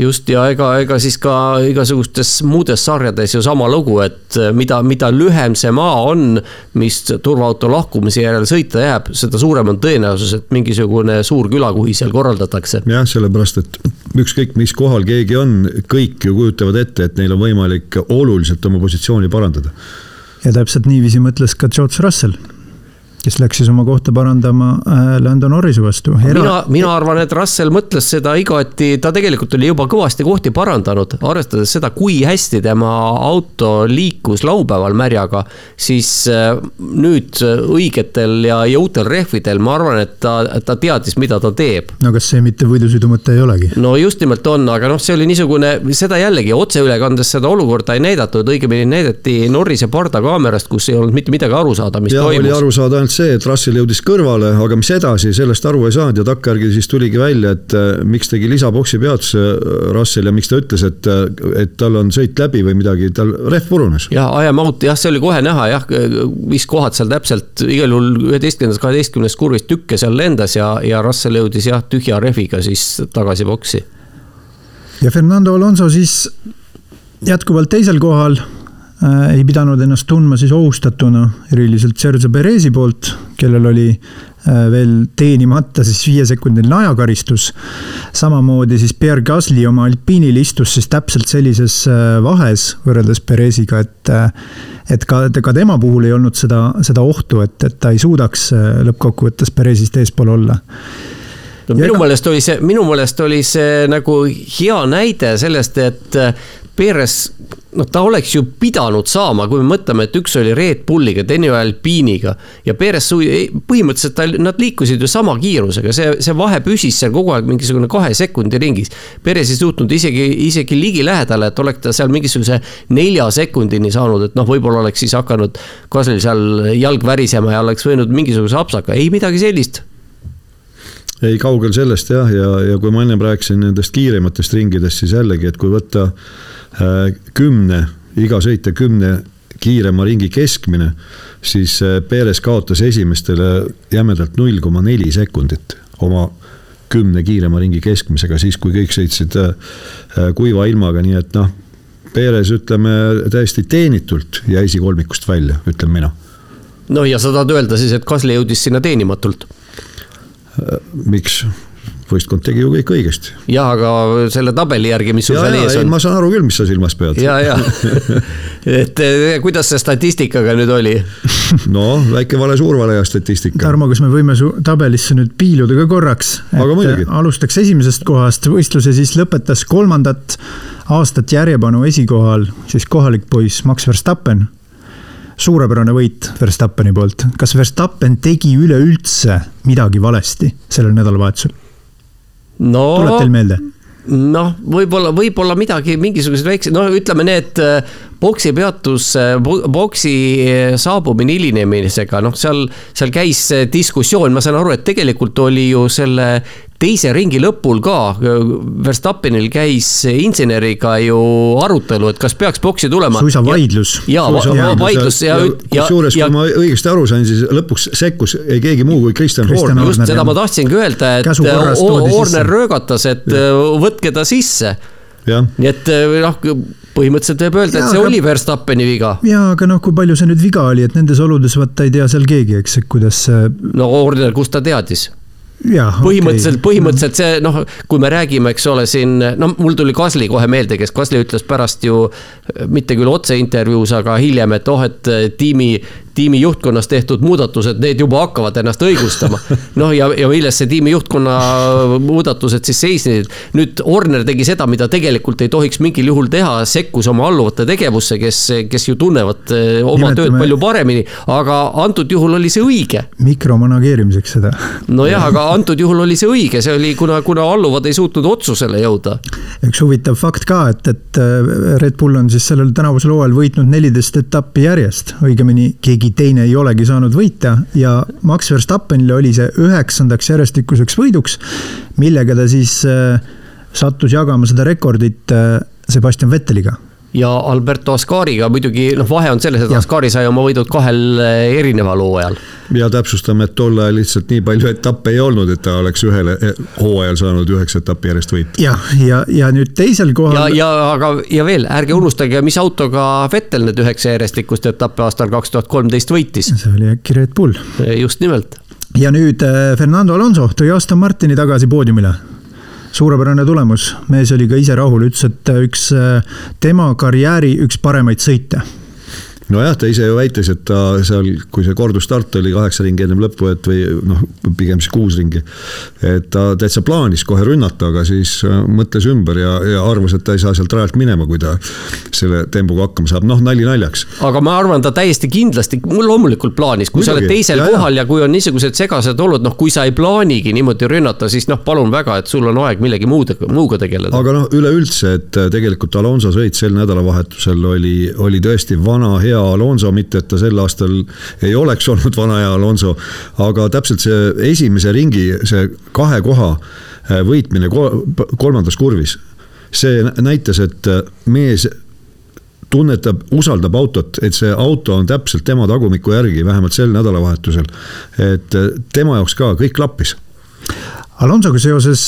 just ja ega, ega siis ka igasugustes muudes sarjades ju sama lugu, et mida, mida lühem see maa on, mis turvaauto lahkumise järel sõita jääb, seda suurem on tõenäosus, et mingisugune suur külakuhi seal korraldatakse. jah, sellepärast, et ükskõik, mis kohal keegi on, kõik ju kujutavad ette, et neil on võimalik oluliselt oma positsiooni parandada. ja täpselt niiviisi mõtles ka George Russell kes läks siis oma kohta parandama äh, Lando Norrise vastu Era.... mina, mina arvan, et Russell mõtles seda igati, ta tegelikult oli juba kõvasti kohti parandanud, arvestades seda, kui hästi tema auto liikus laupäeval märjaga. siis äh, nüüd õigetel ja jõutel rehvidel, ma arvan, et ta, ta teadis, mida ta teeb. no kas see mitte võidusõidu mõte ei olegi? no just nimelt on, aga noh, see oli niisugune, seda jällegi otseülekandes seda olukorda ei näidatud, õigemini näidati Norrise pardakaamerast, kus ei olnud mitte midagi aru saada, mis ja, toimus. oli aru saada ainult ainult see, et Russell jõudis kõrvale, aga mis edasi, sellest aru ei saanud ja takkajärgi siis tuligi välja, et äh, miks tegi lisaboksi peatuse äh, Russell ja miks ta ütles, et, äh, et tal on sõit läbi või midagi, tal rehv purunes. ja I am out, jah, see oli kohe näha jah, mis kohad seal täpselt, igal juhul üheteistkümnendast, kaheteistkümnest kurvist tükke seal lendas ja, ja Russell jõudis jah, tühja rehviga siis tagasi boksi. ja Fernando Alonso siis jätkuvalt teisel kohal ei pidanud ennast tundma siis ohustatuna eriliselt Sergio Perezi poolt, kellel oli äh, veel teenimata siis viiesekundiline ajakaristus. samamoodi siis Pierre Gasly oma alpiinil istus siis täpselt sellises äh, vahes võrreldes Pereziga, et et ka, ka tema puhul ei olnud seda, seda ohtu, et, et ta ei suudaks lõppkokkuvõttes Perezist eespool olla no minu meelest oli see, minu meelest oli see nagu hea näide sellest, et Perez noh, ta oleks ju pidanud saama, kui me mõtleme, et üks oli Red Bulliga, teine oli Alpiiniga ja Perez põhimõtteliselt ta, nad liikusid ju sama kiirusega, see, see vahe püsis seal kogu aeg mingisugune kahe sekundi ringis. Perez ei suutnud isegi, isegi ligilähedale, et oleks ta seal mingisuguse nelja sekundini saanud, et noh, võib-olla oleks siis hakanud Kaslil seal jalg värisema ja oleks võinud mingisuguse apsaka, ei midagi sellist. Ei, kaugel sellest jah, ja, ja kui ma ennem rääkisin nendest kiirematest ringidest, siis jällegi, et kui võtta Äh, kümne, iga sõitja kümne kiirema ringi keskmine, siis äh, Perez kaotas esimestele jämedalt null koma neli sekundit oma kümne kiirema ringi keskmisega, siis kui kõik sõitsid äh, kuiva ilmaga, nii et noh, Perez ütleme täiesti teenitult jäi esikolmikust välja, ütlen mina. no ja sa tahad öelda siis, et Kasli jõudis sinna teenimatult? miks? Võistkond tegi ju kõik õigesti. ja, aga selle tabeli järgi, mis sul seal ees on. ma saan aru küll, mis sa silmas pead. ja, ja et eh, kuidas see statistikaga nüüd oli? no väike vale, suur vale ja statistika. Tarmo, kas me võime su tabelisse nüüd piiluda ka korraks? alustaks esimesest kohast, võistluse siis lõpetas kolmandat aastat järjepanu esikohal siis kohalik poiss Max Verstappen suurepärane võit Verstappeni poolt. kas Verstappen tegi üleüldse midagi valesti sellel nädalavahetusel? No, tuleb teil meelde? noh, võib-olla, võib-olla midagi, mingisugused väiksed, no ütleme need boksi peatus, boksi saabumine hilinemisega, noh, seal, seal käis diskussioon, ma saan aru, et tegelikult oli ju selle teise ringi lõpul ka Verstappenil käis inseneriga ju arutelu, et kas peaks boksi tulema. suisa vaidlus. ja, ja vaidlus ja, ja, ja. kusjuures, kui ma õigesti aru sain, siis lõpuks sekkus ei keegi muu kui Kristjan Horner. just seda ma tahtsingi öelda, et Horner röögatas, et võtke ta sisse. nii et noh põhimõtteliselt võib öelda, et see aga, oli Verstappeni viga. jaa, aga noh, kui palju see nüüd viga oli, et nendes oludes vaata ei tea seal keegi, eks, et kuidas see. no Horner, kust ta teadis? Ja, põhimõtteliselt okay., põhimõtteliselt see noh, kui me räägime, eks ole, siin no mul tuli Kasli kohe meelde, kes Kasli ütles pärast ju mitte küll otseintervjuus, aga hiljem, et oh, et tiimi, tiimi juhtkonnas tehtud muudatused, need juba hakkavad ennast õigustama. noh, ja, ja milles see tiimi juhtkonna muudatused siis seisnesid. nüüd Horner tegi seda, mida tegelikult ei tohiks mingil juhul teha, sekkus oma alluvate tegevusse, kes, kes ju tunnevad eh, oma Nimetame... tööd palju paremini. aga antud juhul oli see õige. mikromanageerimiseks seda. nojah, aga antud juhul oli see õige, see oli, kuna, kuna alluvad ei suutnud otsusele jõuda. üks huvitav fakt ka, et, et eh, Red Bull on siis sellel tänavusel hooajal võitnud neliteist etappi järjest, õigemini keegi teine ei olegi saanud võita ja Max Verstappenile oli see üheksandaks järjestikuseks võiduks, millega ta siis äh, sattus jagama seda rekordit äh, Sebastian Vetteliga ja Alberto Ascariga muidugi noh, vahe on selles, et Ascari sai oma võidud kahel eh, erineval hooajal. ja täpsustame, et tol ajal lihtsalt nii palju etappe ei olnud, et ta oleks ühel eh, hooajal saanud üheksa etappi järjest võita. jah, ja, ja, ja nüüd teisel kohal. ja, ja aga, ja veel ärge unustage, mis autoga Vettel need üheksa järjestikust etappe aastal kaks tuhat kolmteist võitis. see oli äkki Red Bull. just nimelt. ja nüüd Fernando Alonso tõi Aston Martini tagasi poodiumile suurepärane tulemus, mees oli ka ise rahul, ütles, et üks äh, tema karjääri üks paremaid sõite nojah, ta ise ju väitis, et ta seal, kui see kordusstart oli kaheksa ringi ennem lõppu, et või noh, pigem siis kuus ringi. et ta täitsa plaanis kohe rünnata, aga siis äh, mõtles ümber ja, ja arvas, et ta ei saa sealt rajalt minema, kui ta selle tempoga hakkama saab, noh nali naljaks. aga ma arvan, ta täiesti kindlasti, loomulikult plaanis, kui Muidugi, sa oled teisel ja, kohal ja. kui on niisugused segased olud, noh, kui sa ei plaanigi niimoodi rünnata, siis noh, palun väga, et sul on aeg millegi muude, muuga tegeleda. aga noh, üleüldse, et tegelikult Alonso sõit sel nädalavahetusel oli, oli tõesti vana hea hea Alonso, mitte et ta sel aastal ei oleks olnud vana hea Alonso. aga täpselt see esimese ringi, see kahe koha äh, võitmine kolmandas kurvis. see näitas, et äh, mees tunnetab, usaldab autot, et see auto on täpselt tema tagumiku järgi, vähemalt sel nädalavahetusel. et äh, tema jaoks ka kõik klappis Alonsoga seoses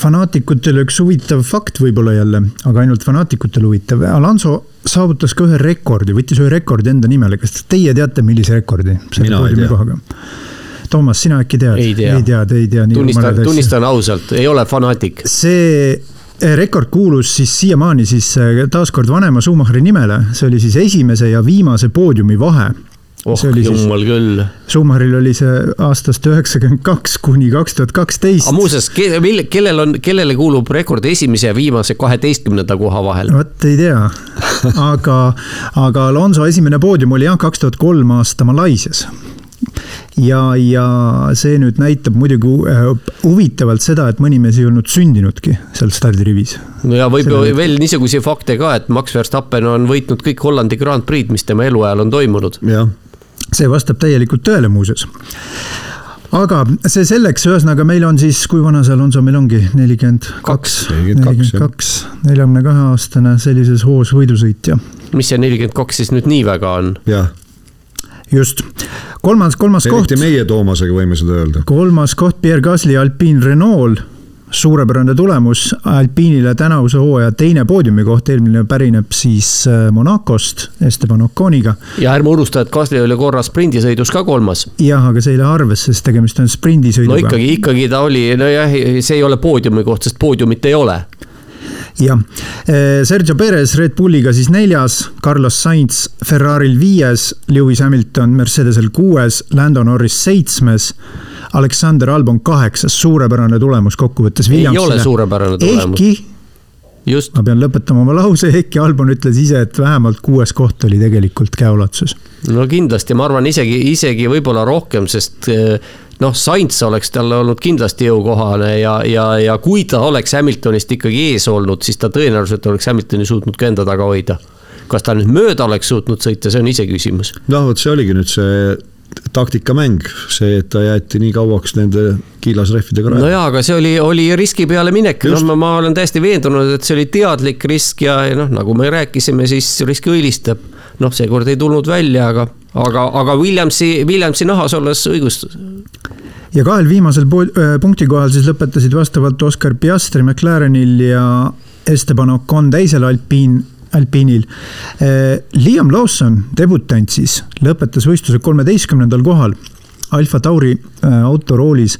fanaatikutele üks huvitav fakt võib-olla jälle, aga ainult fanaatikutele huvitav. Alonso saavutas ka ühe rekordi, võttis ühe rekordi enda nimele, kas teie teate, millise rekordi? mina ei tea. Toomas, sina äkki tead? ei tea, ei tea, te ei tea. tunnistan, tunnistan ausalt, ei ole fanaatik. see eh, rekord kuulus siis siiamaani siis eh, taaskord vanema Schumacheri nimele, see oli siis esimese ja viimase poodiumi vahe oh jumal küll. Schumacheril oli see aastast üheksakümmend kaks kuni kaks tuhat kaksteist. aga muuseas, kellel on, kellele kuulub rekord esimese ja viimase kaheteistkümnenda koha vahel? vot ei tea, aga, aga Alonso esimene poodium oli jah, kaks tuhat kolm aasta Malaisias ja, ja see nüüd näitab muidugi äh, huvitavalt seda, et mõni mees ei olnud sündinudki seal stardirivis. no ja võib ju veel niisuguseid fakte ka, et Max Verstappen on võitnud kõik Hollandi Grand Prix'd, mis tema eluajal on toimunud. jah see vastab täielikult tõele muuseas aga see selleks, ühesõnaga meil on siis, kui vana see Alonso meil ongi, nelikümmend kaks, nelikümmend kaks, neljakümne kahe aastane sellises hoos võidusõitja. mis see nelikümmend kaks siis nüüd nii väga on? jah just, kolmas, kolmas Eriti koht. eriti meie Toomasega võime seda öelda. kolmas koht Pierre Gasly Alpine Renault suurepärane tulemus Alpiinile tänavuse hooaja teine poodiumikoht, eelmine pärineb siis äh, Monacost Esteban Oconiga. ja ärme unusta, et Gasly oli korra sprindisõidus ka kolmas. jah, aga see ei lähe arvesse, sest tegemist on sprindisõiduga. no ikkagi, ikkagi ta oli, nojah, see ei ole poodiumi koht, sest poodiumit ei ole jah, äh, Sergio Perez Red Bulliga siis neljas, Carlos Sainz Ferrari'l viies, Lewis Hamilton Mercedesel kuues, Lando Norris seitsmes Aleksander Albon kaheksas, suurepärane tulemus kokkuvõttes. ei ole suurepärane tulemus. ehkki just. ma pean lõpetama oma lause, ehkki Albon ütles ise, et vähemalt kuues koht oli tegelikult käeulatuses. no kindlasti, ma arvan isegi, isegi võib-olla rohkem, sest eh, noh, Sainz oleks talle olnud kindlasti jõukohane ja, ja, ja kui ta oleks Hamiltonist ikkagi ees olnud, siis ta tõenäoliselt oleks Hamiltoni suutnud ka enda taga hoida. kas ta nüüd mööda oleks suutnud sõita, see on iseküsimus. noh, vot see oligi nüüd see taktikamäng, see, et ta jäeti nii kauaks nende kiilasrehvidega rajama. no jaa, aga see oli, oli riski peale minek, noh, ma, ma olen täiesti veendunud, et see oli teadlik risk ja, ja noh, nagu me rääkisime, siis risk õilistab. noh, seekord ei tulnud välja, aga, aga, aga Williamsi, Williamsi nahas olles õigustus ja kahel viimasel äh, punkti kohal siis lõpetasid vastavalt Oscar Piastri McLarenil ja Esteban Ocon teisel alpiin alpiinil. Eh, Liam Lawson, debutant siis, lõpetas võistluse kolmeteistkümnendal kohal. Alfa Tauri eh, autoroolis.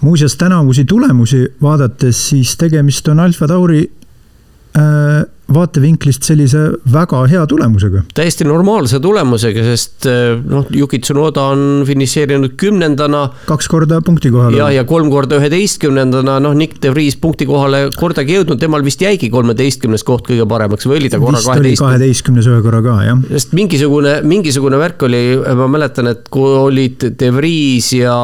muuseas, tänavusi tulemusi vaadates, siis tegemist on Alfa Tauri eh, vaatevinklist sellise väga hea tulemusega. täiesti normaalse tulemusega, sest eh, noh, Yuki Tsunoda on finišeerinud kümnendana. kaks korda punkti kohale. ja, ja kolm korda üheteistkümnendana, noh, Nick de Vries punkti kohale kordagi jõudnud, temal vist jäigi kolmeteistkümnes koht kõige paremaks või oli ta korra kaheteistkümnes? kaheteistkümnes ühe korra ka, jah. sest mingisugune, mingisugune värk oli, ma mäletan, et kui olid de Vries ja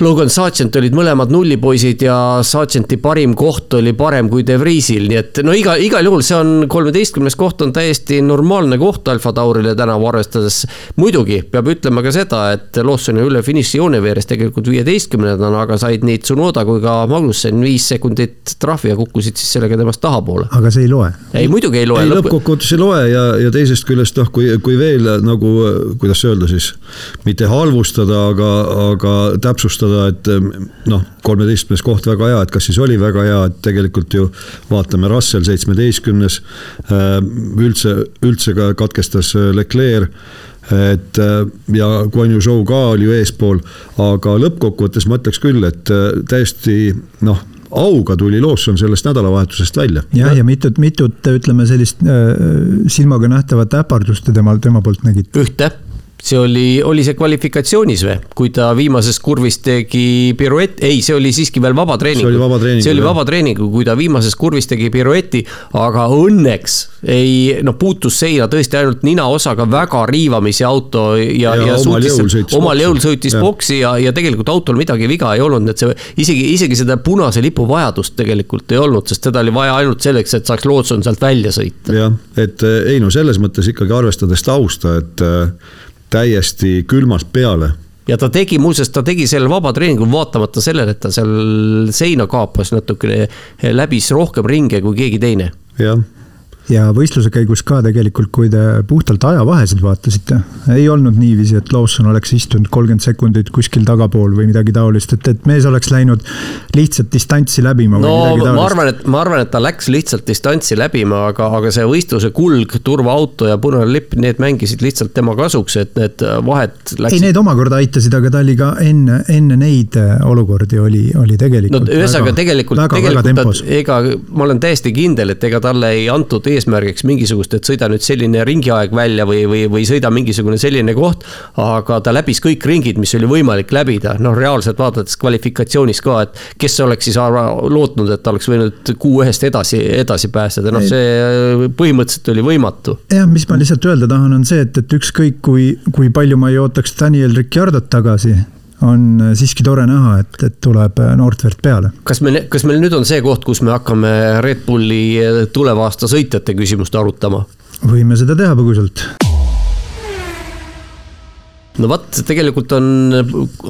Logan Sargent olid mõlemad nullipoisid ja Sargenti parim koht oli parem kui De Vriesil, nii et no iga, igal juhul see on, kolmeteistkümnes koht on täiesti normaalne koht Alfa Taurile tänavu arvestades. muidugi peab ütlema ka seda, et Lawsoni üle finišijoone veeres tegelikult viieteistkümnendana, aga said nii Tsunoda kui ka Magnussen viis sekundit trahvi ja kukkusid siis sellega temast tahapoole. aga see ei loe? ei, muidugi ei loe. ei, lõppkokkuvõttes ei loe ja, ja teisest küljest noh, kui, kui veel nagu, kuidas öelda siis, mitte halvustada, aga, aga täpsustada tunnistada, et eh, noh, kolmeteistkümnes koht väga hea, et kas siis oli väga hea, et tegelikult ju vaatame, Russell seitsmeteistkümnes, eh, üldse, üldse ka katkestas eh, Leclerc et ja Guan Yu Zhou ka oli ju eespool, aga lõppkokkuvõttes ma ütleks küll, et täiesti noh, auga tuli Lawson sellest nädalavahetusest välja. jah, ja mitut, mitut ütleme sellist äh, silmaga nähtavat äpardust te temal, tema poolt nägite? ühte see oli, oli see kvalifikatsioonis või, kui ta viimases kurvis tegi piruett, ei, see oli siiski veel vabatreening. see oli vabatreening. see oli vabatreening, kui ta viimases kurvis tegi pirueti, aga õnneks ei, noh, puutus seina tõesti ainult ninaosaga väga riivamisi auto ja, ja, ja suutis, omal jõul sõitis boksi ja, ja tegelikult autol midagi viga ei olnud, et see isegi, isegi seda punase lipu vajadust tegelikult ei olnud, sest teda oli vaja ainult selleks, et saaks Lootson sealt välja sõita. jah, et ei no selles mõttes ikkagi arvestades tausta, et täiesti külmalt peale ja ta tegi, muuseas, ta tegi sellel vabatreeningul vaatamata sellele, et ta seal seina kaapas natukene, läbis rohkem ringe kui keegi teine. jah ja võistluse käigus ka tegelikult, kui te puhtalt ajavahesid vaatasite, ei olnud niiviisi, et Lawson oleks istunud kolmkümmend sekundit kuskil tagapool või midagi taolist, et, et mees oleks läinud lihtsalt distantsi läbima no, või midagi taolist. ma arvan, et, ma arvan, et ta läks lihtsalt distantsi läbima, aga, aga see võistluse kulg, turvaauto ja punane lipp, need mängisid lihtsalt tema kasuks, et need vahed läksid. ei, need omakorda aitasid, aga ta oli ka enne, enne neid olukordi oli, oli tegelikult. no ühesõnaga tegelikult, tegelikult ega ma olen täiesti kindel, et ega talle ei antud ees eesmärgiks mingisugust, et sõida nüüd selline ringiaeg välja või, või, või sõida mingisugune selline koht. aga ta läbis kõik ringid, mis oli võimalik läbida, noh reaalselt vaadates kvalifikatsioonis ka, et kes oleks siis lootnud, et ta oleks võinud Q1-st edasi, edasi pääseda, noh see põhimõtteliselt oli võimatu. jah, mis ma lihtsalt öelda tahan, on see, et, et ükskõik kui, kui palju ma ei ootaks Daniel Ricciardot tagasi on äh, siiski tore näha, et, et tuleb äh, noort verd peale. kas meil, kas meil nüüd on see koht, kus me hakkame Red Bulli äh, tuleva aasta sõitjate küsimust arutama? võime seda teha põgusalt no vot, tegelikult on,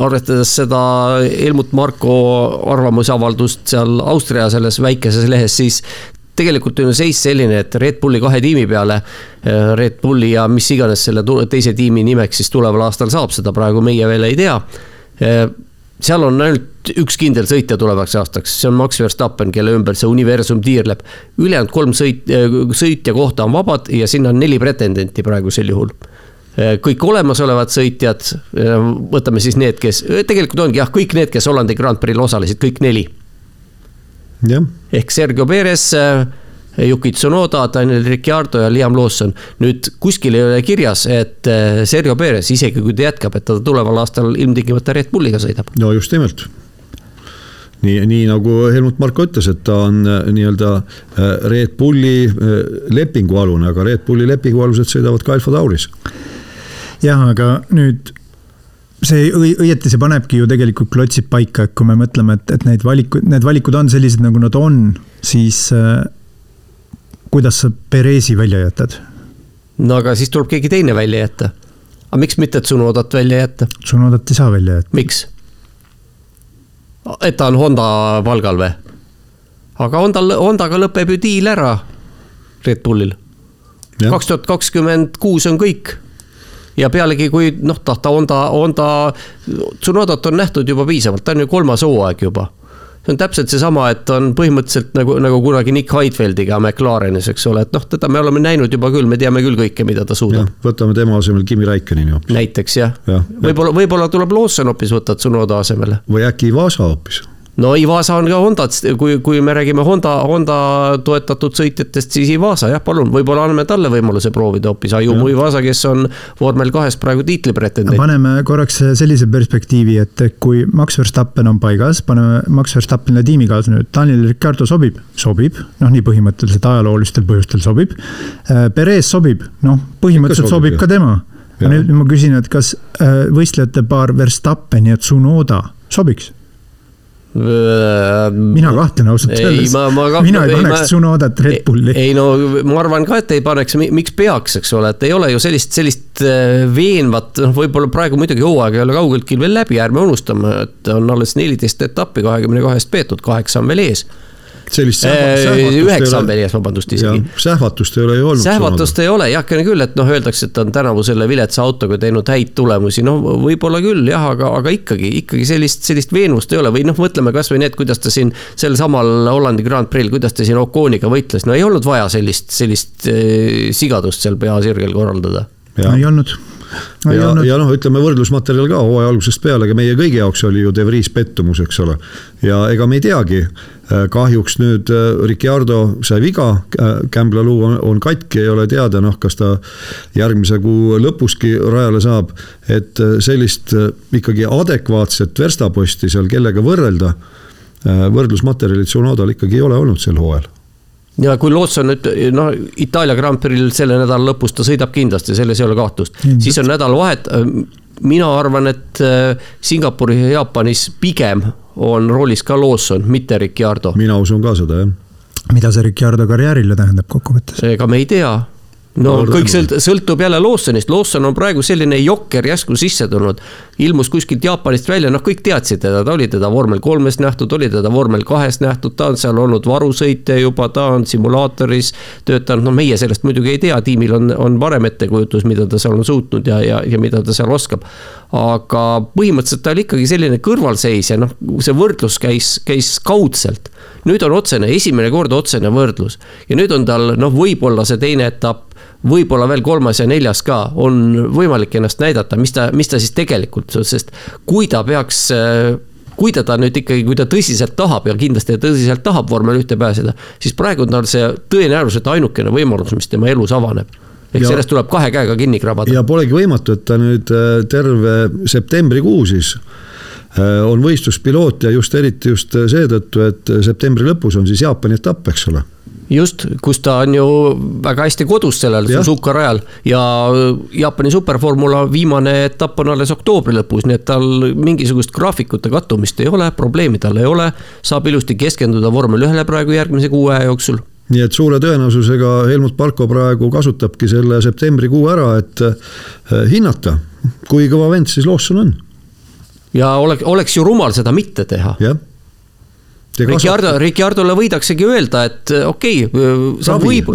arvestades seda Helmut Marko arvamusavaldust seal Austria selles väikeses lehes, siis tegelikult on ju seis selline, et Red Bulli kahe tiimi peale, Red Bulli ja mis iganes selle teise tiimi nimeks siis tuleval aastal saab, seda praegu meie veel ei tea seal on ainult üks kindel sõitja tulevaks aastaks, see on Max Verstappen, kelle ümber see universum tiirleb. ülejäänud kolm sõit, sõitja kohta on vabad ja sinna on neli pretendenti praegusel juhul kõik olemasolevad sõitjad, võtame siis need, kes, tegelikult ongi jah, kõik need, kes Hollandi Grand Prix'l osalesid, kõik neli. ehk Sergio Perez Yuki Tsunoda, Daniel Ricciardo ja Liam Lawson. nüüd kuskil ei ole kirjas, et eh, Sergio Perez, isegi kui ta jätkab, et ta tuleval aastal ilmtingimata Red Bulliga sõidab. no just nimelt nii, nii nagu Helmut Marko ütles, et ta on eh, nii-öelda eh, Red Bulli lepingualune, aga Red Bulli lepingualused sõidavad ka Alfa Tauris. jah, aga nüüd see õieti, see panebki ju tegelikult klotsid paika, et kui me mõtleme, et, et neid valikud, need valikud on sellised, nagu nad on, siis kuidas sa Perezi välja jätad? no aga siis tuleb keegi teine välja jätta. aga miks mitte Tsunodat välja jätta? Tsunodat ei saa välja jätta. miks? et ta on Honda palgal või? aga Hondal, Hondaga lõpeb ju diil ära Red Bullil. kaks tuhat kakskümmend kuus on kõik ja pealegi, kui noh, tahta Honda, Honda, Tsunodat on nähtud juba piisavalt, ta on ju kolmas hooaeg juba see on täpselt seesama, et on põhimõtteliselt nagu, nagu kunagi Nick Heidfeldiga McLarenis, eks ole, et noh, teda me oleme näinud juba küll, me teame küll kõike, mida ta suudab. võtame tema asemel Kimi Raikkeni hoopis. näiteks jah ja, ja., võib-olla, võib-olla tuleb Lawson hoopis võtta Tsunoda asemele. või äkki Vasa hoopis no Ivasa on ka Hondat, kui, kui me räägime Honda, Honda toetatud sõitjatest, siis Ivasa jah, palun, võib-olla anname talle võimaluse proovida hoopis, Ayumu Ivasa, kes on vormel kahes praegu tiitlipretendent. paneme korraks sellise perspektiivi, et kui Max Verstappen on paigas, paneme Max Verstappenile tiimikaaslane, Daniel Ricardo sobib, sobib, noh, nii põhimõtteliselt ajaloolistel põhjustel sobib. Äh, Perez sobib, noh, põhimõtteliselt sobib, sobib ka tema. ja nüüd ma küsin, et kas äh, võistlejate paar Verstappen ja Tsunoda sobiks mina kahtlen ausalt öeldes, mina ei paneks Tsunodat Red Bulli. ei no ma arvan ka, et ei paneks, miks peaks, eks ole, et ei ole ju sellist, sellist äh, veenvat, noh, võib-olla praegu muidugi hooaeg ei ole kaugeltki veel läbi, ärme unustame, et on alles neliteist etappi kahekümne kahest peetud, kaheksa on veel ees sellist üheksa on veel ees, vabandust isegi. sähvatust ei ole ju olnud. sähvatust ei ole jah, küll, et noh, öeldakse, et ta on tänavu selle viletsa autoga teinud häid tulemusi, no võib-olla küll jah, aga, aga ikkagi, ikkagi sellist, sellist veenvust ei ole või noh, mõtleme kasvõi need, kuidas ta siin sel samal Hollandi Grand Prix'l, kuidas ta siin Oconiga võitles, no ei olnud vaja sellist, sellist äh, sigadust seal pea sirgel korraldada. no ei olnud no, ja, ja noh, ütleme võrdlusmaterjal ka hooaja algusest peale, aga meie kõigi jaoks oli ju De Vries pettumus, eks ole. ja ega me ei teagi, kahjuks nüüd äh, Ricardo sai viga, Campbell luu on, on katki, ei ole teada, noh, kas ta järgmise kuu lõpuski rajale saab. et äh, sellist ikkagi adekvaatset verstaposti seal kellega võrrelda, võrdlusmaterjalid Tsunodal ikkagi ei ole olnud sel hooajal ja kui Lawson nüüd noh, Itaalia Grand Prix'l selle nädala lõpus ta sõidab kindlasti, selles ei ole kahtlust mm. -hmm. siis on nädalavahet, mina arvan, et äh, Singapuris ja Jaapanis pigem on roolis ka Lawson, mitte Ricciardo. mina usun ka seda, jah. mida see Ricciardo karjäärile tähendab kokkuvõttes? ega me ei tea no kõik sõlt-, sõltub jälle Lawsonist, Lawson on praegu selline jokker järsku sisse tulnud. ilmus kuskilt Jaapanist välja, noh, kõik teadsid teda, ta oli teda vormel kolmes nähtud, oli teda vormel kahes nähtud, ta on seal olnud varusõitja juba, ta on simulaatoris töötanud, no meie sellest muidugi ei tea, tiimil on, on parem ettekujutus, mida ta seal on suutnud ja, ja, ja mida ta seal oskab. aga põhimõtteliselt ta oli ikkagi selline kõrvalseisja, noh, see võrdlus käis, käis kaudselt. Nüüd on otsene, esimene kord otsene võrdlus. Ja nüüd on tal noh, võib-olla see teine etapp võib-olla veel kolmas ja neljas ka, on võimalik ennast näidata, mis ta, mis ta siis tegelikult, sest kui ta peaks kui ta, ta nüüd ikkagi, kui ta tõsiselt tahab ja kindlasti tõsiselt tahab vormel ühte pääseda, siis praegu on tal see tõenäoliselt ainukene võimalus, mis tema elus avaneb ehk ja, sellest tuleb kahe käega kinni krabada. ja polegi võimatu, et ta nüüd äh, terve septembrikuu siis äh, on võistluspiloot ja just eriti just seetõttu, et septembri lõpus on siis Jaapani etapp, eks ole just, kus ta on ju väga hästi kodus sellel Suzuka rajal ja Jaapani superformula viimane etapp on alles oktoobri lõpus, nii et tal mingisugust graafikute kattumist ei ole, probleemi tal ei ole. saab ilusti keskenduda vormel ühele praegu järgmise kuu aja jooksul nii et suure tõenäosusega Helmut Palko praegu kasutabki selle septembrikuu ära, et eh, hinnata, kui kõva vend siis Lawson on. ja oleks, oleks ju rumal seda mitte teha. jah Ricardo, Ricardole võidaksegi öelda, et äh, okei okay,, sa ravi, võib,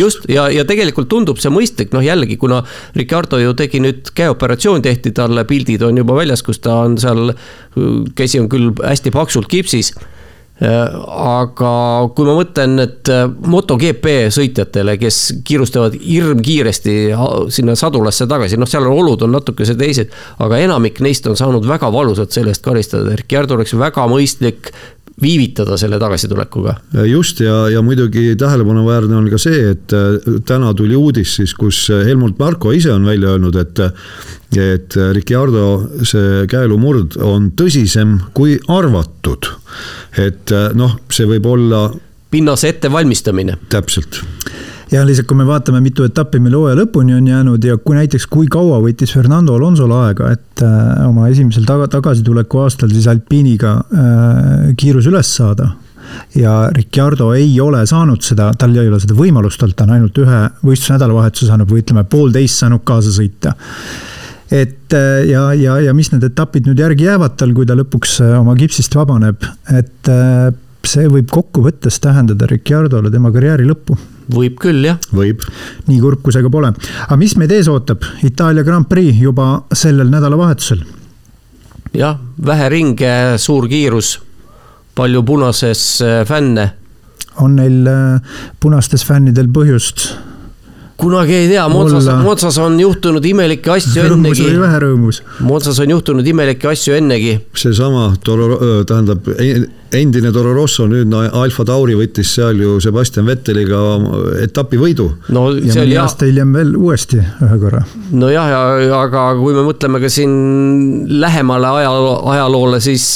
just ja, ja tegelikult tundub see mõistlik, noh jällegi, kuna Ricardo ju tegi nüüd käeoperatsioon, tehti talle pildid on juba väljas, kus ta on seal, käsi on küll hästi paksult kipsis äh, aga kui ma mõtlen, et äh, MotoGP sõitjatele, kes kiirustavad hirmkiiresti sinna sadulasse tagasi, noh, seal on olud on natukese teised, aga enamik neist on saanud väga valusalt selle eest karistada. Ricardo oleks väga mõistlik viivitada selle tagasitulekuga. just ja, ja muidugi tähelepanuväärne on ka see, et äh, täna tuli uudis siis, kus Helmut Marko ise on välja öelnud, et et Ricardo see käelumurd on tõsisem kui arvatud. et äh, noh, see võib olla. pinnase ettevalmistamine. täpselt ja lihtsalt, kui me vaatame, mitu etappi meil hooaja lõpuni on jäänud ja kui näiteks, kui kaua võttis Fernando Alonsol aega, et äh, oma esimesel taga, tagasituleku aastal siis Alpiniga äh, kiirus üles saada. Ja Ricardo ei ole saanud seda, tal ei ole seda võimalust olnud, ta on ainult ühe võistlusnädalavahetuse saanud või ütleme, poolteist saanud kaasa sõita. Et äh, ja, ja, ja mis need etapid nüüd järgi jäävad tal, kui ta lõpuks äh, oma kipsist vabaneb, et see võib kokkuvõttes tähendada Ricciardole tema karjääri lõppu võib küll, jah. võib. nii kurb, kui see ka pole. aga mis meid ees ootab? Itaalia Grand Prix juba sellel nädalavahetusel. jah, vähe ringe, suur kiirus, palju punases äh, fänne. on neil äh, punastes fännidel põhjust kunagi ei tea, Motsas, Motsas on juhtunud imelikke asju rõõmus ennegi. vähe rõõmus? Motsas on juhtunud imelikke asju ennegi. seesama Toro, tähendab endine Toro Rosso, nüüdne Alfa Tauri võttis seal ju Sebastian Vetteliga etapivõidu. no ja mõni aasta hiljem veel uuesti ühe korra. nojah, ja aga kui me mõtleme ka siin lähemale ajaloo, ajaloole, siis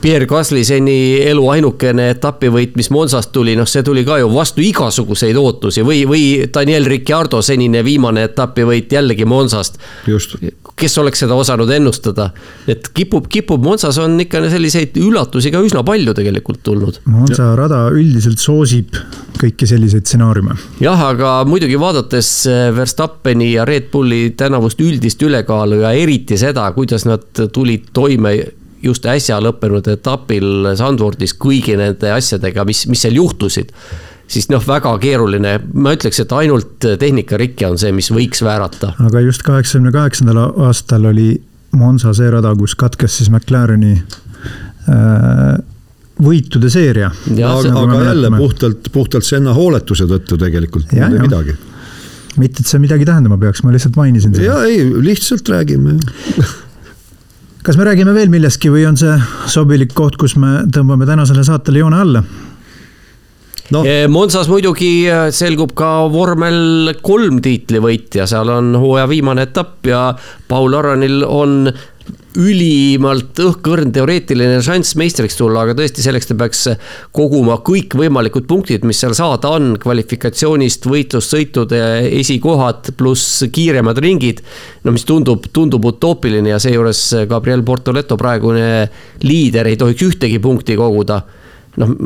Pierre Gasly seni elu ainukene etapivõit, mis Monsast tuli, noh, see tuli ka ju vastu igasuguseid ootusi või, või Daniel Ricciardo senine viimane etapivõit jällegi Monsast. kes oleks seda osanud ennustada, et kipub, kipub, Monsas on ikka selliseid üllatusi ka üsna palju tegelikult tulnud. Monza rada üldiselt soosib kõiki selliseid stsenaariume. jah, aga muidugi vaadates eh, Verstappeni ja Red Bulli tänavust üldist ülekaalu ja eriti seda, kuidas nad tulid toime just äsja lõppenud etapil Sandfordis kõigi nende asjadega, mis, mis seal juhtusid siis noh, väga keeruline, ma ütleks, et ainult tehnikarike on see, mis võiks väärata. aga just kaheksakümne kaheksandal aastal oli Monza see rada, kus katkes siis McLareni äh, võitude seeria. aga, aga jälle puhtalt, puhtalt Senna hooletuse tõttu tegelikult, ei midagi mitte, et see midagi tähendama peaks, ma lihtsalt mainisin seda. ja ei, lihtsalt räägime kas me räägime veel millestki või on see sobilik koht, kus me tõmbame tänasele saatele joone alla? no.. Eh, Monsas muidugi eh, selgub ka vormel kolm tiitlivõitja, seal on hooaja viimane etapp ja Paul Aronil on ülimalt õhkõrn teoreetiline šanss meistriks tulla, aga tõesti, selleks ta peaks koguma kõikvõimalikud punktid, mis seal saada on, kvalifikatsioonist, võitlussõitude esikohad pluss kiiremad ringid. no mis tundub, tundub utoopiline ja seejuures Gabriel Portoleto, praegune liider, ei tohiks ühtegi punkti koguda. noh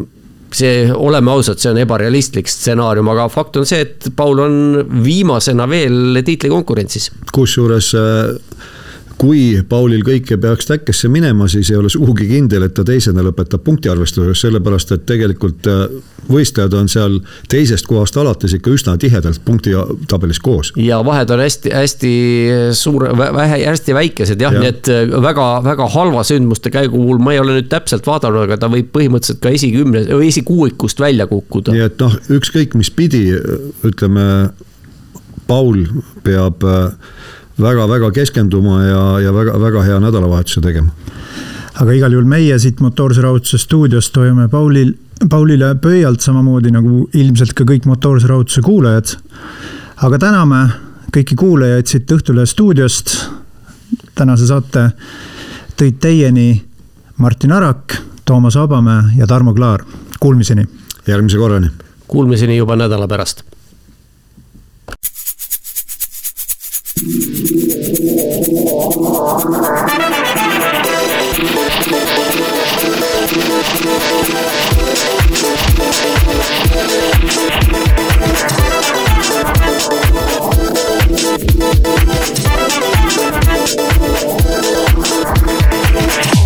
see, oleme ausad, see on ebarealistlik stsenaarium, aga fakt on see, et Paul on viimasena veel tiitlikonkurentsis. kusjuures äh kui Paulil kõike peaks täkkesse minema, siis ei ole sugugi kindel, et ta teisena lõpetab punktiarvestuses, sellepärast et tegelikult äh, võistlejad on seal teisest kohast alates ikka üsna tihedalt punktitabelis koos. ja vahed on hästi-hästi suur, hästi väikesed jah ja., nii et väga-väga äh, halva sündmuste käigu puhul ma ei ole nüüd täpselt vaadanud, aga ta võib põhimõtteliselt ka esikümne või esikuuikust välja kukkuda. nii et noh, ükskõik mis pidi, ütleme, Paul peab äh, väga-väga keskenduma ja, ja väga-väga hea nädalavahetuse tegema. aga igal juhul meie siit Motoorse Rahutuse stuudiost hoiame Paulil, Paulile pöialt samamoodi nagu ilmselt ka kõik Motoorse Rahutuse kuulajad. aga täname kõiki kuulajaid siit Õhtulehe stuudiost. tänase saate tõid teieni Martin Arak, Toomas Vabamäe ja Tarmo Klaar. Kuulmiseni. järgmise korrani. Kuulmiseni juba nädala pärast Thank